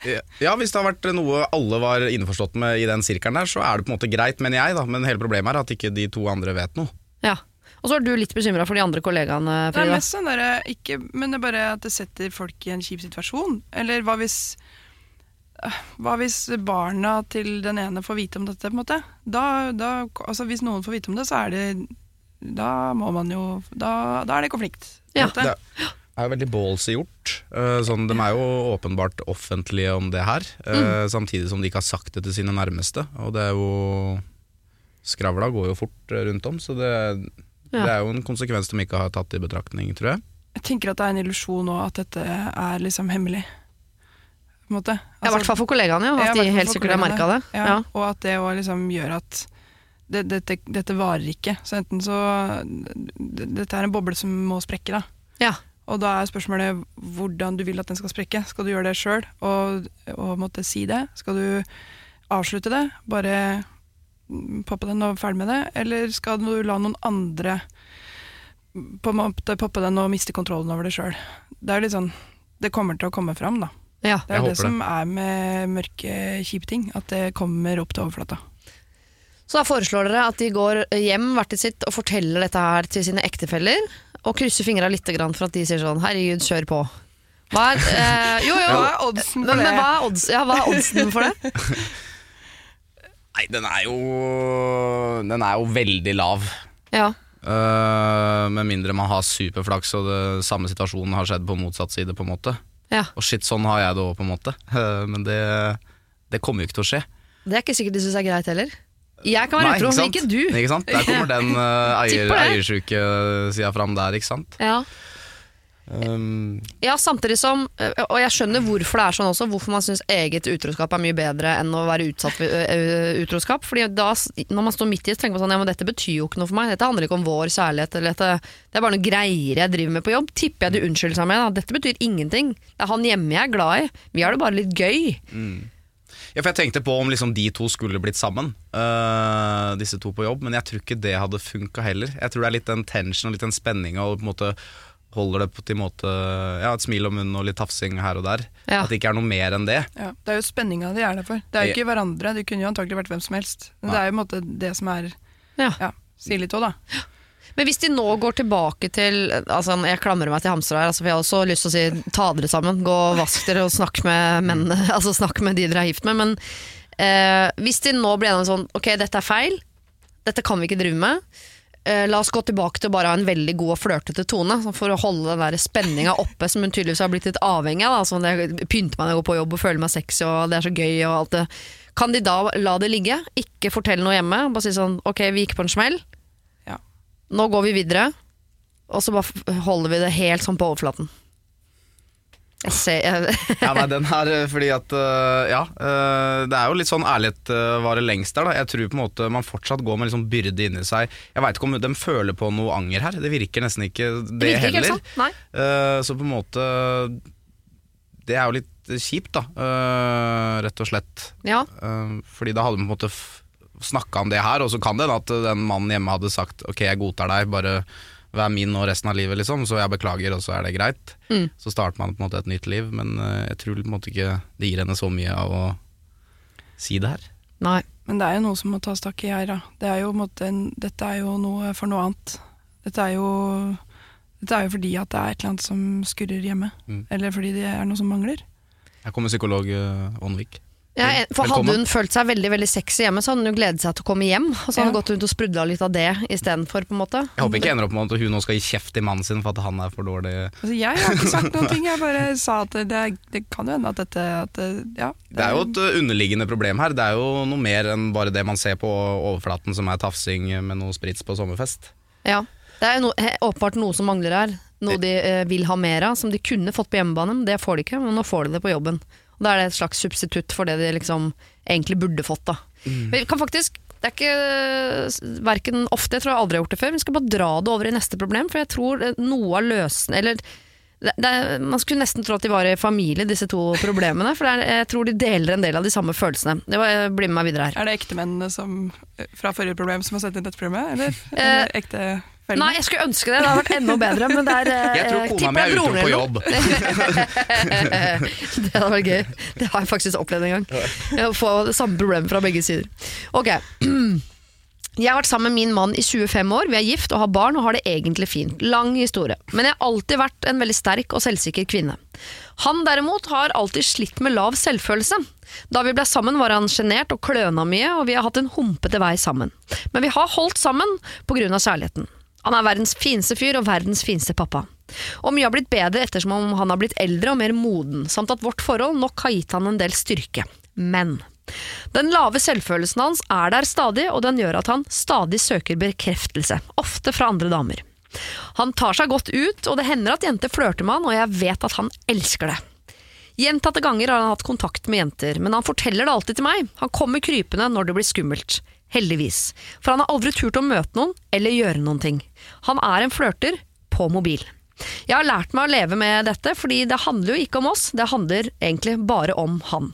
Ja, hvis det har vært noe alle var innforstått med i den sirkelen der, så er det på en måte greit, mener jeg, da. Men hele problemet er at ikke de to andre vet noe. Ja. Og så er du litt bekymra for de andre kollegaene, Frida. Det er mest sånn der, ikke, men det er bare at det setter folk i en kjip situasjon. Eller hva hvis øh, Hva hvis barna til den ene får vite om dette, på en måte? Da, da, altså hvis noen får vite om det, så er det Da må man jo Da, da er det konflikt. Ja. Det er jo veldig ballsy gjort. Eh, sånn, de er jo åpenbart offentlige om det her, mm. samtidig som de ikke har sagt det til sine nærmeste. Og det er jo Skravla går jo fort eh, rundt om, så det, Ja. det er jo en konsekvens de ikke har tatt i betraktning, tror jeg. Jeg tenker at det er en illusjon òg at dette er liksom hemmelig. På en måte. Ja, I hvert fall for kollegaene, jo. At Ja, de helt sikkert har merka det. Ja, Ja, Og at det òg liksom gjør at det, dette, dette varer ikke. Så enten så Dette er en boble som må sprekke, da. Ja. Og da er spørsmålet hvordan du vil at den skal sprekke. Skal du gjøre det sjøl og, og måtte si det? Skal du avslutte det? Bare poppe den og ferdig med det? Eller skal du la noen andre på en måte poppe den og miste kontrollen over det sjøl? Det er litt sånn Det kommer til å komme fram, da. ja. Det er det som som er med mørke, kjipe ting. At det kommer opp til overflata. Så da foreslår dere at de går hjem hvert til sitt og forteller dette her til sine ektefeller, og krysser fingra litt for at de sier sånn 'herregud, kjør på'. Hva er, eh, jo, jo, [LAUGHS] Hva er oddsen for men, men hva er, odds, ja, hva er oddsen for det? [LAUGHS] Nei, den er jo Den er jo veldig lav. Ja. Uh, med mindre man har superflaks og det samme situasjonen har skjedd på motsatt side. på en måte ja. Og shit, sånn har jeg det òg, på en måte. Uh, [LAUGHS] men det, det kommer jo ikke til å skje. Det er ikke sikkert de syns er greit heller. Jeg kan være utro, men ikke du. Ikke sant? Der kommer den uh, [LAUGHS] eier, eiersjuke sida fram der, ikke sant. Ja. Um, ja, samtidig som øh, Og jeg skjønner hvorfor det er sånn også, hvorfor man syns eget utroskap er mye bedre enn å være utsatt for øh, øh, utroskap. Fordi da, når man står midt i det, tenker man sånn Ja, men dette betyr jo ikke noe for meg. Dette handler ikke om vår kjærlighet, eller dette Det er bare noen greier jeg driver med på jobb. Tipper jeg de unnskylder seg med. Da. Dette betyr ingenting. Det er han hjemme jeg er glad i. Vi har det bare litt gøy. Ja, for Jeg tenkte på om liksom de to skulle blitt sammen, uh, disse to på jobb, men jeg tror ikke det hadde funka heller. Jeg tror det er litt den tension og litt den spenninga og på en måte holder det på til en måte Ja, et smil om munnen og litt tafsing her og der. Ja. At det ikke er noe mer enn det. Ja, det er jo spenninga de er der for. Det er jo ikke hverandre. De kunne jo antagelig vært hvem som helst. Men det er jo på en måte det som er Ja. Ja, si litt òg, da. Men hvis de nå går tilbake til altså Jeg klamrer meg til hamstere her, altså, for jeg har også lyst til å si ta dere sammen. Gå og vask dere og snakk med mennene. [LAUGHS] Altså snakk med de dere er gift med. Men eh, hvis de nå blir enige om sånn Ok, dette er feil. Dette kan vi ikke drive med. Eh, la oss gå tilbake til å bare ha en veldig god og flørtete tone. sånn For å holde den spenninga oppe, som hun tydeligvis har blitt litt avhengig av. Altså, jeg pynter meg når jeg går på jobb og føler meg sexy, og det er så gøy. og alt det. Kan de da la det ligge? Ikke fortelle noe hjemme? Bare si sånn Ok, vi gikk på en smell. Nå går vi videre, og så bare holder vi det helt sånn på overflaten. Jeg ser jeg, [LAUGHS] Ja, nei, den her, eh, fordi at eh, Ja, eh, det er jo litt sånn ærlighet varer lengst der, da. Jeg tror på en måte man fortsatt går med sånn byrde inni seg. Jeg veit ikke om de føler på noe anger her. Det virker nesten ikke det, Det virker ikke heller. Eh, så på en måte Det er jo litt kjipt, da. rett og slett. Ja. Fordi da hadde man på en måte snakka om det her, og så kan det hende at den mannen hjemme hadde sagt ok, jeg godtar deg, bare vær min nå resten av livet, liksom, så jeg beklager, og så er det greit. Mm. Så starter man på en måte et nytt liv, men eh, jeg tror på en måte ikke det gir henne så mye av å si det her. Nei. Men det er jo noe som må tas tak i her, da. Det er jo, måte dette er jo noe for noe annet. Dette er jo, dette er jo fordi at det er et eller annet som skurrer hjemme. Mm. Eller fordi det er noe som mangler. Her kommer psykolog uh, Aanvik. Ja, for hadde hun følt seg veldig veldig sexy hjemme, så hadde hun jo gledet seg til å komme hjem. Og så hadde hun Ja. gått rundt og sprudla litt av det istedenfor. Jeg håper ikke ender opp med at hun nå skal gi kjeft til mannen sin for at han er for dårlig. Altså, jeg har ikke sagt noen ting, jeg bare sa at det, det kan jo hende at dette at det, ja, Det er jo et uh, underliggende problem her. Det er jo noe mer enn bare det man ser på overflaten som er tafsing med noe sprits på sommerfest. Ja. Det er jo no, åpenbart noe som mangler her. Noe de eh, vil ha mer av, som de kunne fått på hjemmebane. Men det får de ikke, men nå får de det på jobben. Og Da er det et slags substitutt for det de liksom egentlig burde fått. Da. Vi kan faktisk det er ikke verken ofte, jeg tror jeg aldri har gjort det før. Vi skal bare dra det over i neste problem, for jeg tror eh, noe av løsen... Eller det, det, man skulle nesten tro at de var i familie, disse to problemene. For det er, jeg tror de deler en del av de samme følelsene. Det var, eh, bli med meg videre her. Er det ektemennene som, fra forrige problem som har sett inn dette problemet, eller? eller eller ektefellene? Nei, jeg skulle ønske det. Det hadde vært enda bedre. Men det er, eh, [LAUGHS] Jeg tror kona mi er ute på jobb. [LAUGHS] det hadde vært gøy. Det har jeg faktisk opplevd en gang. Å få det samme problemet fra begge sider. Ok. [CLEARS THROAT] Jeg har vært sammen med min mann i 25 år, vi er gift og har barn og har det egentlig fint. Lang historie. Men jeg har alltid vært en veldig sterk og selvsikker kvinne. Han derimot har alltid slitt med lav selvfølelse. Da vi ble sammen var han sjenert og kløna mye, og vi har hatt en humpete vei sammen. Men vi har holdt sammen av kjærligheten. Han er verdens fineste fyr og verdens fineste pappa. Og mye har blitt bedre ettersom han har blitt eldre og mer moden, samt at vårt forhold nok har gitt han en del styrke. Men den lave selvfølelsen hans er der stadig, og den gjør at han stadig søker bekreftelse, ofte fra andre damer. Han tar seg godt ut, og det hender at jenter flørter med han, og jeg vet at han elsker det. Gjentatte ganger har han hatt kontakt med jenter, men han forteller det alltid til meg. Han kommer krypende når det blir skummelt. Heldigvis. For han har aldri turt å møte noen eller gjøre noen ting. Han er en flørter på mobil. Jeg har lært meg å leve med dette, fordi det handler jo ikke om oss, det handler egentlig bare om han.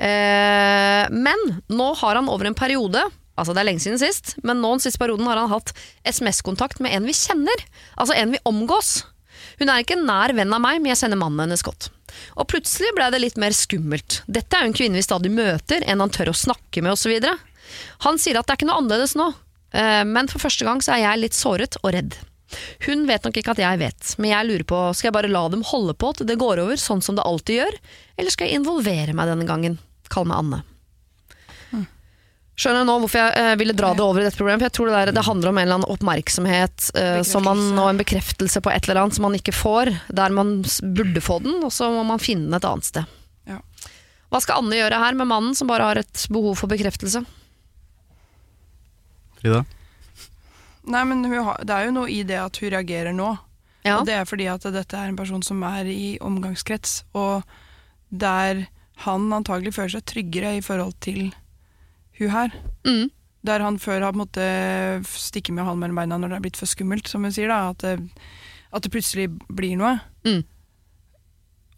Eh, men nå har han over en periode Altså Det er lenge siden sist, men nå den siste perioden har han hatt SMS-kontakt med en vi kjenner. Altså en vi omgås. Hun er ikke en nær venn av meg, men jeg sender mannen hennes godt. Og plutselig ble det litt mer skummelt. Dette er jo en kvinne vi stadig møter, en han tør å snakke med osv. Han sier at det er ikke noe annerledes nå, eh, men for første gang så er jeg litt såret og redd. Hun vet nok ikke at jeg vet, men jeg lurer på, skal jeg bare la dem holde på til det går over, sånn som det alltid gjør, eller skal jeg involvere meg denne gangen? Kall meg Anne. Skjønner jeg nå hvorfor jeg eh, ville dra det over i dette problemet. For jeg tror det, der, det handler om en eller annen oppmerksomhet eh, som man, og en bekreftelse på et eller annet som man ikke får, der man burde få den, og så må man finne den et annet sted. Ja. Hva skal Anne gjøre her med mannen som bare har et behov for bekreftelse? Frida? Nei, men hun har, det er jo noe i det at hun reagerer nå. Ja. Og det er fordi at dette er en person som er i omgangskrets, og der han antagelig føler seg tryggere i forhold til hun her. Mm. Der han før har måttet stikke med halen mellom beina når det er blitt for skummelt, som hun sier. da, At det, at det plutselig blir noe. Mm.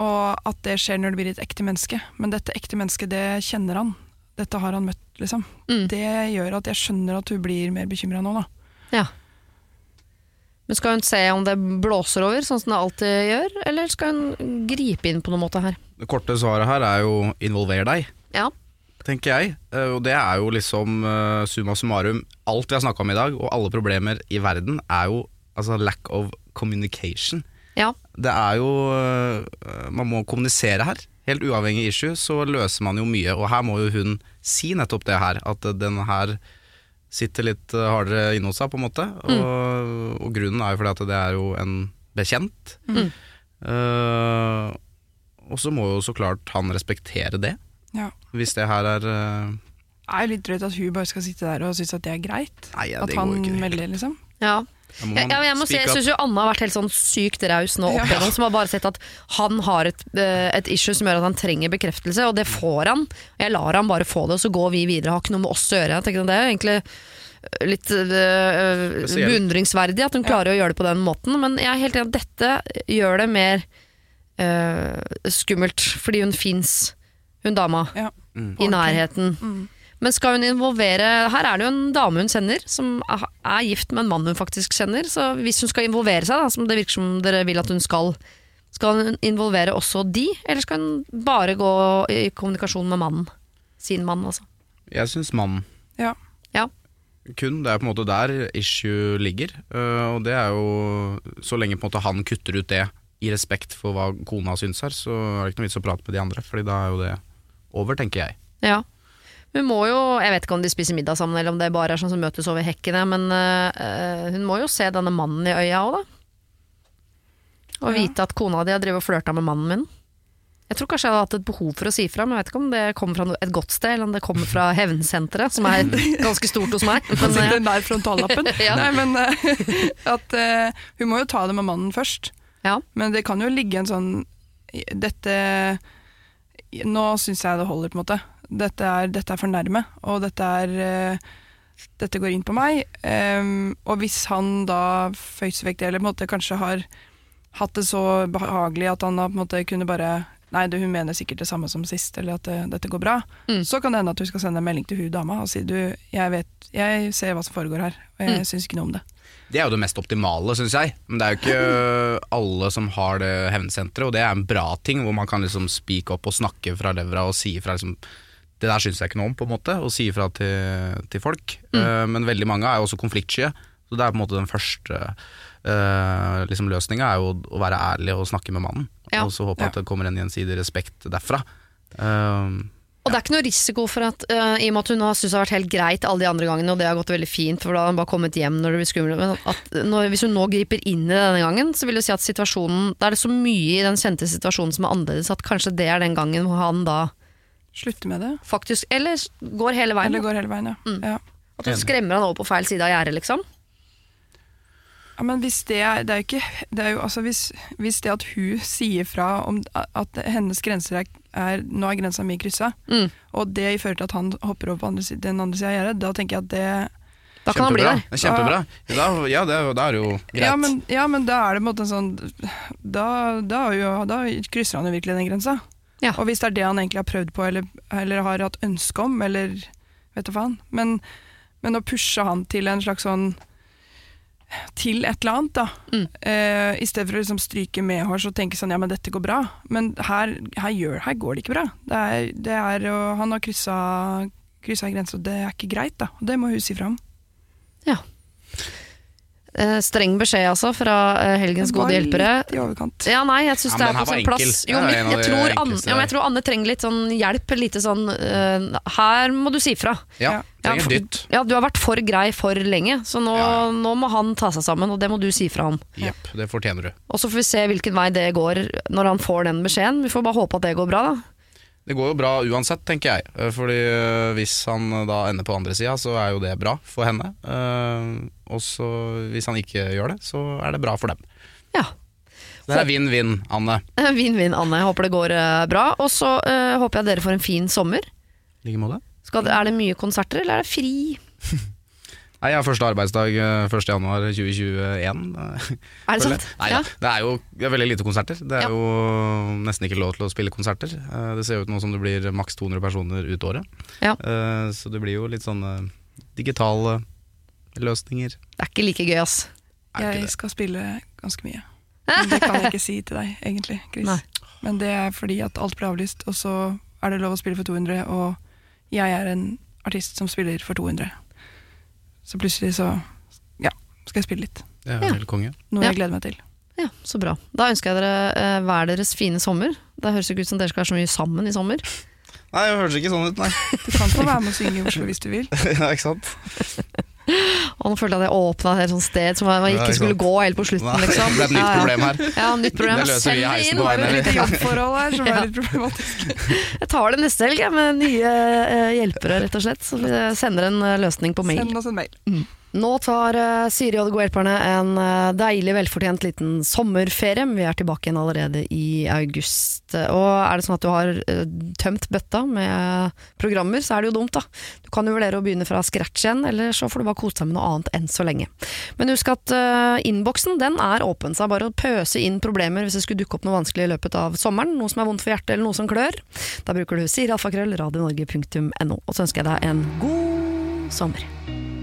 Og at det skjer når det blir et ekte menneske. Men dette ekte mennesket, det kjenner han. Dette har han møtt, liksom. Mm. Det gjør at jeg skjønner at hun blir mer bekymra nå, da. Ja. Men skal hun se om det blåser over, sånn som det alltid gjør, eller skal hun gripe inn på noen måte her? Det korte svaret her er jo 'involver deg', Ja. Tenker jeg. Eh, Og det er jo liksom eh, summa summarum alt vi har snakka om i dag, og alle problemer i verden, er jo altså lack of communication. Ja. Det er jo øh, Man må kommunisere her. Helt uavhengig issue, så løser man jo mye. Og her må jo hun si nettopp det her, at den her sitter litt hardere inne hos seg, på en måte. Og, og grunnen er jo fordi at det er jo en bekjent. Mm. Uh, og så må jo så klart han respektere det, Ja. hvis det her er uh... Det er litt drøyt at hun bare skal sitte der og synes at det er greit. Nei, ja, at han jo melder, liksom. ja. Jeg, jeg, jeg må si, jeg syns jo Anna har vært helt sånn sykt raus nå opp [LAUGHS] Ja. igjennom, som har bare sett at han har et, eh, et issue som gjør at han trenger bekreftelse, og det får han. Jeg lar han bare få det, og så går vi videre. Har ikke noe med oss å gjøre. Jeg tenker Det er egentlig litt øh, beundringsverdig at hun klarer å gjøre det på den måten, men jeg er helt enig at dette gjør det mer øh, skummelt, fordi hun fins, hun dama, Ja. Mm. i nærheten. Mm. Men skal hun involvere Her er det jo en dame hun kjenner, som er gift med en mann hun faktisk kjenner. Så hvis hun skal involvere seg, da, som det virker som dere vil at hun skal, skal hun involvere også de, eller skal hun bare gå i kommunikasjon med mannen? Sin mann, altså. Jeg syns mannen Ja. Ja. kun. Det er på en måte der issue ligger. øh, og det er jo Så lenge på en måte han kutter ut det i respekt for hva kona syns her, så er det ikke noe vits å prate med de andre, Fordi da er jo det over, tenker jeg. Ja. Hun må jo, Jeg vet ikke om de spiser middag sammen, eller om det bare er sånn som møtes over hekkene, men øh, hun må jo se denne mannen i øya òg, da. Og Ja. vite at kona di har drevet og flørta med mannen min. Jeg tror kanskje jeg hadde hatt et behov for å si fra, men jeg vet ikke om det kommer fra et godt sted, eller om det kommer fra Hevnsenteret, som er [LAUGHS] ganske stort hos meg. Men, sitter eh, nær frontallappen. [LAUGHS] Ja. Nei, men eh, at uh, hun må jo ta det med mannen først. ja. Men det kan jo ligge en sånn Dette Nå syns jeg det holder, på en måte. Dette er, dette er for nærme, og dette er uh, Dette går inn på meg. Um, og hvis han da føyser vekk det, eller på en måte kanskje har hatt det så behagelig at han da på en måte kunne bare Nei, det, hun mener sikkert det samme som sist, eller at det, dette går bra. Mm. Så kan det hende at du skal sende en melding til hun dama og si du, jeg vet, jeg ser hva som foregår her, og jeg Mm. syns ikke noe om det. Det er jo det mest optimale, syns jeg. Men det er jo ikke alle som har det hevnsenteret, og det er en bra ting, hvor man kan liksom speak up og snakke fra levra og si ifra liksom Det der syns jeg ikke noe om, på en måte, og si ifra til, til folk. Eh, men veldig mange er jo også konfliktsky, så det er på en måte den første uh, liksom løsninga er jo å være ærlig og snakke med mannen. Ja. Og så håpe at det kommer en gjensidig respekt derfra. Eh, Og det er ikke noe risiko for at uh, i og med at hun har syntes det har vært helt greit alle de andre gangene, og det har gått veldig fint, for da har hun bare kommet hjem når det blir skummelt, men at når, hvis hun nå griper inn i denne gangen, så vil det si at situasjonen Da er det så mye i den kjente situasjonen som er annerledes, at kanskje det er den gangen hvor han da Slutter med det. faktisk Eller går hele veien. Eller går hele veien, ja. Mm. ja. At hun skremmer han over på feil side av gjerdet, liksom. Ja, men hvis det er, det er jo ikke det er jo, altså hvis, hvis det at hun sier fra om at hennes grenser er, er Nå er grensa mi kryssa, Mm. og det fører til at han hopper over på andre, si- den andre sida av gjerdet, da tenker jeg at det Da kan han bli der. Det er Kjempebra. Da, ja, det, er- da er det jo greit. ja men, ja, men da er det på en måte en sånn Da, da, jo, da krysser han jo virkelig den grensa. Ja. Og hvis det er det han egentlig har prøvd på, eller, eller har hatt ønske om, eller vet du faen. Men, men å pushe han til en slags sånn til et eller annet, da. Mm. Uh, I stedet for å liksom stryke medhårs og tenke sånn ja, men dette går bra. Men her, her, gjør, her går det ikke bra. Det er, det er, han har kryssa, kryssa en grense, og det er ikke greit, da. Det må hun si fra om. Eh, streng beskjed altså fra eh, helgens gode hjelpere. Litt i overkant. Ja, nei, jeg syns Ja, det er på sånn sin plass. Jo, men en jeg, tror Anne, ja, men jeg tror Anne trenger litt sånn hjelp. Lite sånn uh, Her må du si fra. Ja, Ja, trenger dytt. Ja, du har vært for grei for lenge, så nå, nå må han ta seg sammen, og det må du si fra om. Jepp, det fortjener du. Og så får vi se hvilken vei det går når han får den beskjeden. Vi får bare håpe at det går bra, da. Det går jo bra uansett, tenker jeg. Eh, Fordi eh, hvis han eh, da ender på andre sida, så er jo det bra for henne. Eh, Og så hvis han ikke gjør det, så er det bra for dem. Ja. Så Det er vinn-vinn, Anne. [LAUGHS] Vinn-vinn, Anne. Jeg håper det går eh, bra. Og så uh, håper jeg dere får en fin sommer. I like måte. Er det mye konserter, eller er det fri? [LAUGHS] Nei, jeg har første arbeidsdag eh, 1. januar 2021. eh, Er det [LAUGHS] sant? Nei, ja. Det er jo det er veldig lite konserter. Det er Ja. jo nesten ikke lov til å spille konserter. Det ser ut nå som det blir maks 200 personer ut året. Ja. Så det blir jo litt sånn digitale løsninger. Det er ikke like gøy, ass. Jeg skal spille ganske mye. Men det kan jeg ikke si til deg, egentlig, Chris. Nei. Men det er fordi at alt ble avlyst, og så er det lov å spille for 200, og jeg er en artist som spiller for 200. Så plutselig så ja, skal jeg spille litt. Det er helt konge. Noe jeg gleder meg til. Ja, Så bra. Da ønsker jeg dere eh, hver deres fine sommer. Det høres ikke ut som dere skal være så mye sammen i sommer. Nei, det høres ikke sånn ut, nei. Du kan få være med og synge i Oslo hvis du vil. [LAUGHS] ja, ikke sant? [LAUGHS] Og nå følte jeg at jeg åpna et sånt sted som man ikke skulle gå helt på slutten. Liksom. det ble et nytt problem her. Ja, nytt problem. Det løser vi i heisen inn. veien. Det var jo et lite jobbforhold her som Ja. var litt problematisk. Jeg tar det neste helg med nye eh, hjelpere, rett og slett. Så vi sender en eh, løsning på mail. Send oss en mail. Nå tar eh, Siri og de gode hjelperne en eh, deilig, velfortjent liten sommerferie. Vi er tilbake igjen allerede i august. Og er det sånn at du har eh, tømt bøtta med programmer, så er det jo dumt, da. Du kan jo vurdere å begynne fra scratch igjen, eller så får du bare kose deg med noe annet enn så lenge. Men husk at innboksen den er åpen, så det er bare å pøse inn problemer hvis det skulle dukke opp noe vanskelig i løpet av sommeren. Noe som er vondt for hjertet, eller noe som klør. Da bruker du Siri alfakrøll, radionorge.no. Og så ønsker jeg deg en god sommer.